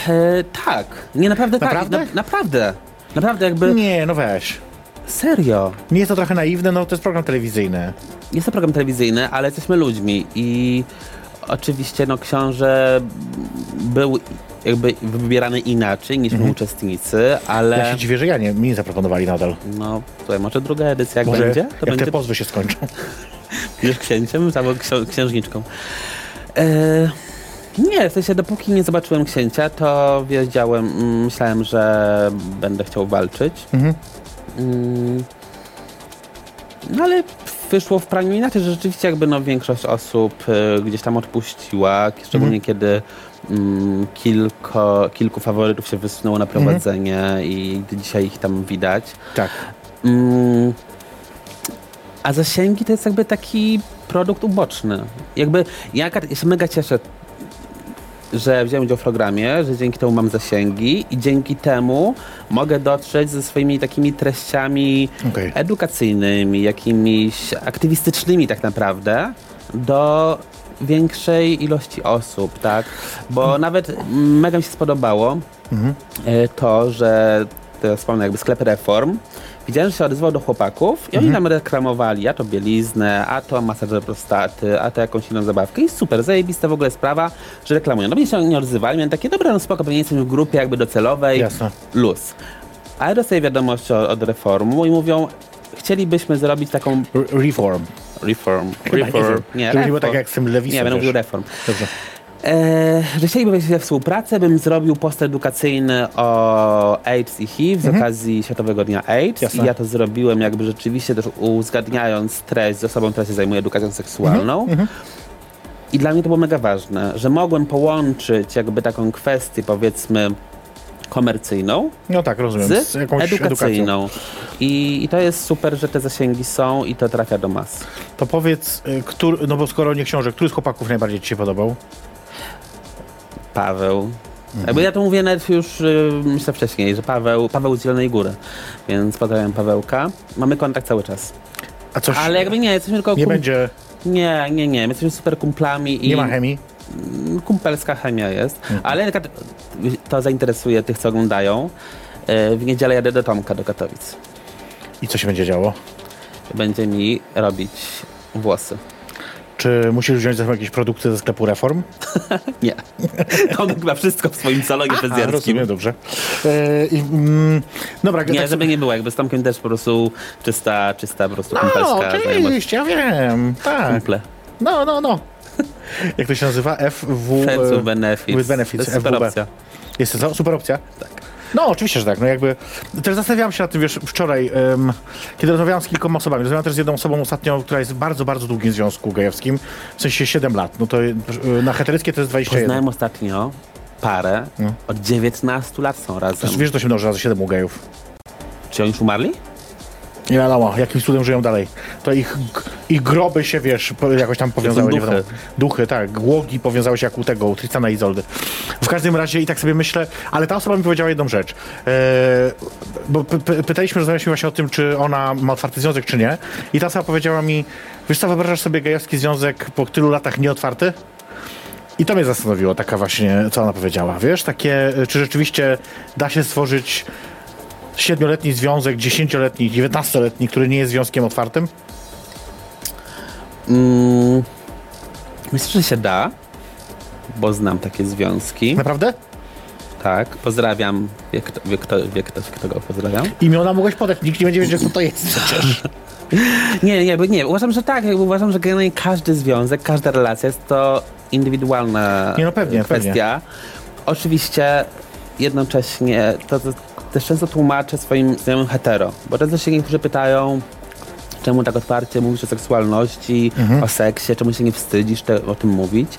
tak. Nie, naprawdę, Naprawdę? tak. Na, naprawdę. Naprawdę jakby, Nie, no weź. serio. Nie jest to trochę naiwne, no to jest program telewizyjny. Jest to program telewizyjny, ale jesteśmy ludźmi i oczywiście no książę był jakby wybierany inaczej niż my uczestnicy, ale Mhm. Ja się dziwię, że ja nie, mi nie zaproponowali nadal. no tutaj może druga edycja jak Może będzie, jak to będzie te pozwy się skończą. <laughs> już księciem albo ksią- księżniczką. E, nie, w sensie dopóki nie zobaczyłem księcia, to wiedziałem, mm, myślałem, że będę chciał walczyć. Mhm. Mm, No ale wyszło w praniu inaczej, że rzeczywiście jakby no większość osób y, gdzieś tam odpuściła, szczególnie Mhm. kiedy mm, kilko, kilku faworytów się wysunęło na Mhm. prowadzenie i dzisiaj ich tam widać. Tak. Mm, a zasięgi to jest jakby taki produkt uboczny. Jakby ja ja się mega cieszę, że wziąłem udział w programie, że dzięki temu mam zasięgi i dzięki temu mogę dotrzeć ze swoimi takimi treściami Okej. edukacyjnymi, jakimiś aktywistycznymi tak naprawdę do większej ilości osób, tak? Bo nawet mega mi się spodobało e, to, że to wspomnę jakby sklep Reform. Widziałem, że się odezwał do chłopaków i oni tam reklamowali, a to bieliznę, a to masażer prostaty, a to jakąś inną zabawkę. I super, zajebista w ogóle sprawa, że reklamują. No bo się nie odzywali, miałem takie, dobra, no spoko, pewnie jesteśmy w grupie jakby docelowej, Jasne. luz. Ale dostaję wiadomość od, Reformu i mówią, chcielibyśmy zrobić taką Re- Reform. reform. Chyba nie reform. Nie, nie reform. tak jak z tym Lewisem, Nie, będę mówił reform. Dobrze. E, że chcieliby wejść we współpracę, bym zrobił post edukacyjny o AIDS i HIV z okazji Światowego Dnia AIDS. Jasne. I ja to zrobiłem jakby rzeczywiście też uzgadniając treść z osobą, która się zajmuje edukacją seksualną. I dla mnie to było mega ważne, że mogłem połączyć jakby taką kwestię powiedzmy komercyjną No tak, rozumiem. Z, z jakąś edukacją. edukacyjną. I, I to jest super, że te zasięgi są i to trafia do mas. To powiedz, y, który, no bo skoro nie książek, który z chłopaków najbardziej ci się podobał? Paweł. Jakby ja to mówię nawet już y, myślę wcześniej, że Paweł, Paweł z Zielonej Góry, więc pozdrawiam Pawełka. Mamy kontakt cały czas. A coś Ale jakby nie, jesteśmy tylko nie kum- będzie, Nie, nie, nie. My jesteśmy super kumplami i nie ma chemii? kumpelska chemia jest. Ale na przykład to zainteresuje tych, co oglądają. Y, W niedzielę jadę do Tomka do Katowic. I co się będzie działo? Będzie mi robić włosy. Czy musisz wziąć ze sobą jakieś produkty ze sklepu Reform? <laughs> Nie. Tomek ma wszystko w swoim salonie A, fryzjerskim. rozumiem, dobrze. E, i, mm, dobra, Nie, tak żeby nie było, jakby z Tomkiem też po prostu czysta, czysta po prostu No, kumpelska oczywiście, ja wiem. Tak. Kumple. No, no, no. Jak to się nazywa? FW... Friends e, with benefits. with benefits, To jest super opcja. Jest to super opcja? Tak. No, oczywiście, że tak. No jakby, też zastanawiałam się nad tym, wiesz, wczoraj, em, kiedy rozmawiałam z kilkoma osobami. Rozmawiałam też z jedną osobą ostatnio, która jest w bardzo, bardzo długim związku gejowskim, w sensie 7 lat. No to y, na heteryckie to jest 21. Poznałem ostatnio parę, No. od 19 lat są razem. Wiesz, że to się mnoży razy 7 u gejów. Czy oni już umarli? Nie wiadomo, jakim cudem żyją dalej. To ich, ich groby się, wiesz, jakoś tam powiązały. duchy. Duchy, tak. Głogi powiązały się jak u tego, u Tristana i Izoldy. W każdym razie i tak sobie myślę, ale ta osoba mi powiedziała jedną rzecz. E, bo pytaliśmy, rozmawialiśmy właśnie o tym, czy ona ma otwarty związek, czy nie. I ta osoba powiedziała mi, wiesz co, wyobrażasz sobie gejowski związek po tylu latach nieotwarty? I to mnie zastanowiło, taka właśnie, co ona powiedziała. Wiesz, takie, czy rzeczywiście da się stworzyć siedmioletni związek, dziesięcioletni, dziewiętnastoletni, który nie jest związkiem otwartym? Mm, myślę, że się da, bo znam takie związki. Naprawdę? Tak, pozdrawiam. Wie kto, wie kto, wie ktoś, kto go pozdrawiam? Imiona mogłeś podać, nikt nie będzie wiedział, co to jest <laughs> przecież. Nie, nie, nie. Uważam, że tak. Jakby uważam, że generalnie każdy związek, każda relacja jest to indywidualna Nie, no pewnie, kwestia. Oczywiście jednocześnie to, to też często tłumaczę swoim znajomym hetero, bo często się niektórzy pytają, czemu tak otwarcie mówisz o seksualności, o seksie, czemu się nie wstydzisz te, o tym mówić.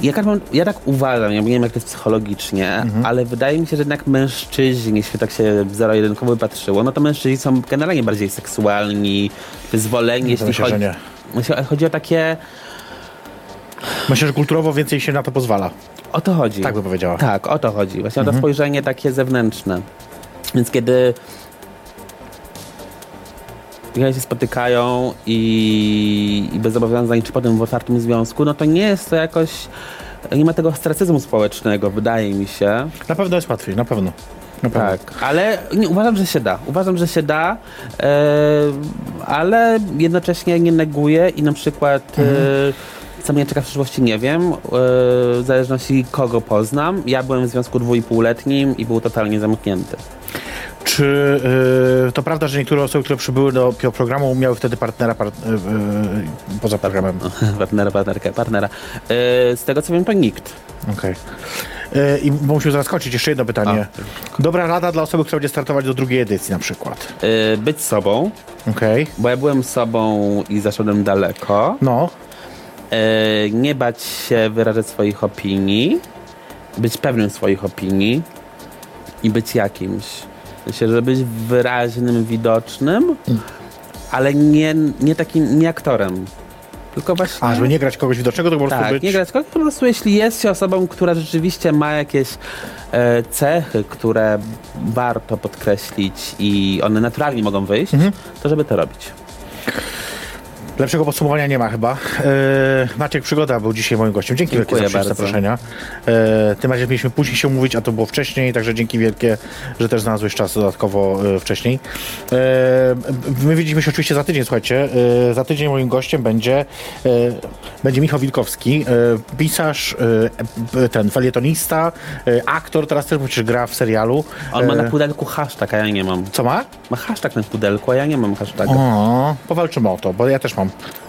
Ja tak, mam, ja tak uważam, ja nie wiem jak to jest psychologicznie, ale wydaje mi się, że jednak mężczyźni, jeśli tak się zero-jedynkowo patrzyło, no to mężczyźni są generalnie bardziej seksualni, wyzwoleni, jeśli myślę, chodzi, chodzi o takie... Myślę, że kulturowo więcej się na to pozwala. O to chodzi. Tak by powiedziała. Tak, o to chodzi. Właśnie Mhm. o to spojrzenie takie zewnętrzne. Więc kiedy ludzie się spotykają i, i bez zobowiązań, czy potem w otwartym związku, no to nie jest to jakoś... Nie ma tego ostracyzmu społecznego, wydaje mi się. Na pewno jest łatwiej, na pewno. Na pewno. Tak, ale nie, uważam, że się da. Uważam, że się da, e, ale jednocześnie nie neguję i na przykład e, co mnie czeka w przyszłości nie wiem, e, w zależności kogo poznam. Ja byłem w związku dwójpółletnim i był totalnie zamknięty. Czy y, to prawda, że niektóre osoby, które przybyły do programu, miały wtedy partnera par, y, y, poza programem? <laughs> partnera, partnerkę, partnera. E, z tego co wiem, to nikt. Okej. Y, I zaraz kończyć. Jeszcze jedno pytanie. Dobra rada dla osoby, która będzie startować do drugiej edycji na przykład. Być sobą, Okej. bo ja byłem sobą i zaszedłem daleko. No. E, nie bać się wyrażać swoich opinii, być pewnym swoich opinii i być jakimś. Myślę, że być wyraźnym, widocznym, ale nie, nie takim, nie aktorem. Tylko właśnie... A, żeby nie grać kogoś widocznego, to po prostu tak, być... nie grać kogoś, po prostu jeśli jest się osobą, która rzeczywiście ma jakieś e, cechy, które warto podkreślić i one naturalnie mogą wyjść, Mhm. to żeby to robić. Lepszego podsumowania nie ma chyba. E, Maciek Przygoda był dzisiaj moim gościem. Dzięki Dziękuję wielkie za zaproszenia. E, tym razem mieliśmy później się umówić, a to było wcześniej, także dzięki wielkie, że też znalazłeś czas dodatkowo e, wcześniej. My widzimy się oczywiście za tydzień, słuchajcie. Za tydzień moim gościem będzie, będzie Michał Wilkowski, pisarz, ten felietonista, aktor, teraz też przecież gra w serialu. On ma na pudelku hashtag, a ja nie mam. Co ma? Ma hashtag na pudelku, a ja nie mam hashtaga. O, powalczymy o to, bo ja też mam. from.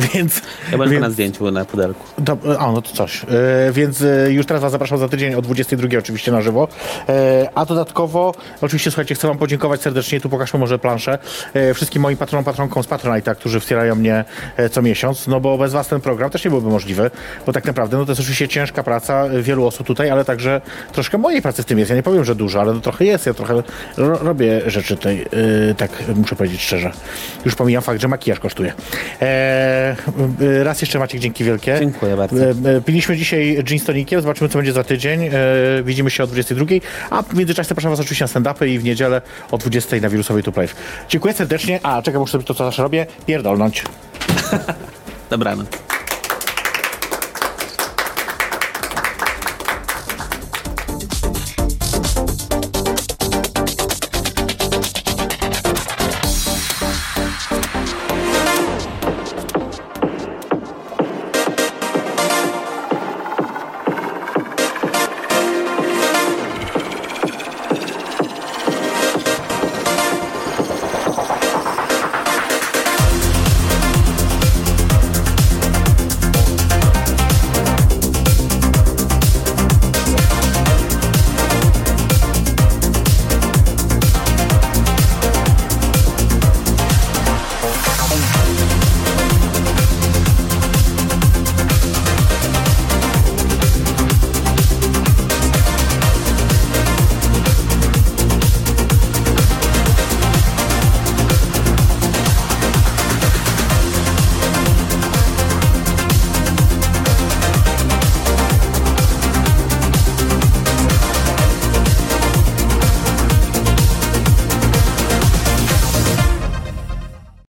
<laughs> Więc, Ja byłem więc na zdjęciu na pudelku. Do, a, no to coś. E, więc e, już teraz Was zapraszam za tydzień o 22 oczywiście na żywo. E, a dodatkowo, oczywiście słuchajcie, chcę Wam podziękować serdecznie, tu pokażmy może planszę, e, wszystkim moim patronom, patronkom z Patronite'a, którzy wspierają mnie e, co miesiąc, no bo bez Was ten program też nie byłby możliwy, bo tak naprawdę no to jest oczywiście ciężka praca wielu osób tutaj, ale także troszkę mojej pracy w tym jest. Ja nie powiem, że dużo, ale to trochę jest. Ja trochę ro, robię rzeczy tej, e, tak muszę powiedzieć szczerze. Już pomijam fakt, że makijaż kosztuje. Raz jeszcze Maciek, dzięki wielkie. Dziękuję bardzo. E, e, Piliśmy dzisiaj gin z tonikiem, zobaczymy co będzie za tydzień. E, widzimy się o 22, a w międzyczasie zapraszam was oczywiście na stand-upy i w niedzielę o 20 na wirusowej Tube Live. Dziękuję serdecznie, a czekaj, muszę sobie to co zawsze robię, pierdolnąć. <laughs> Dobranoc.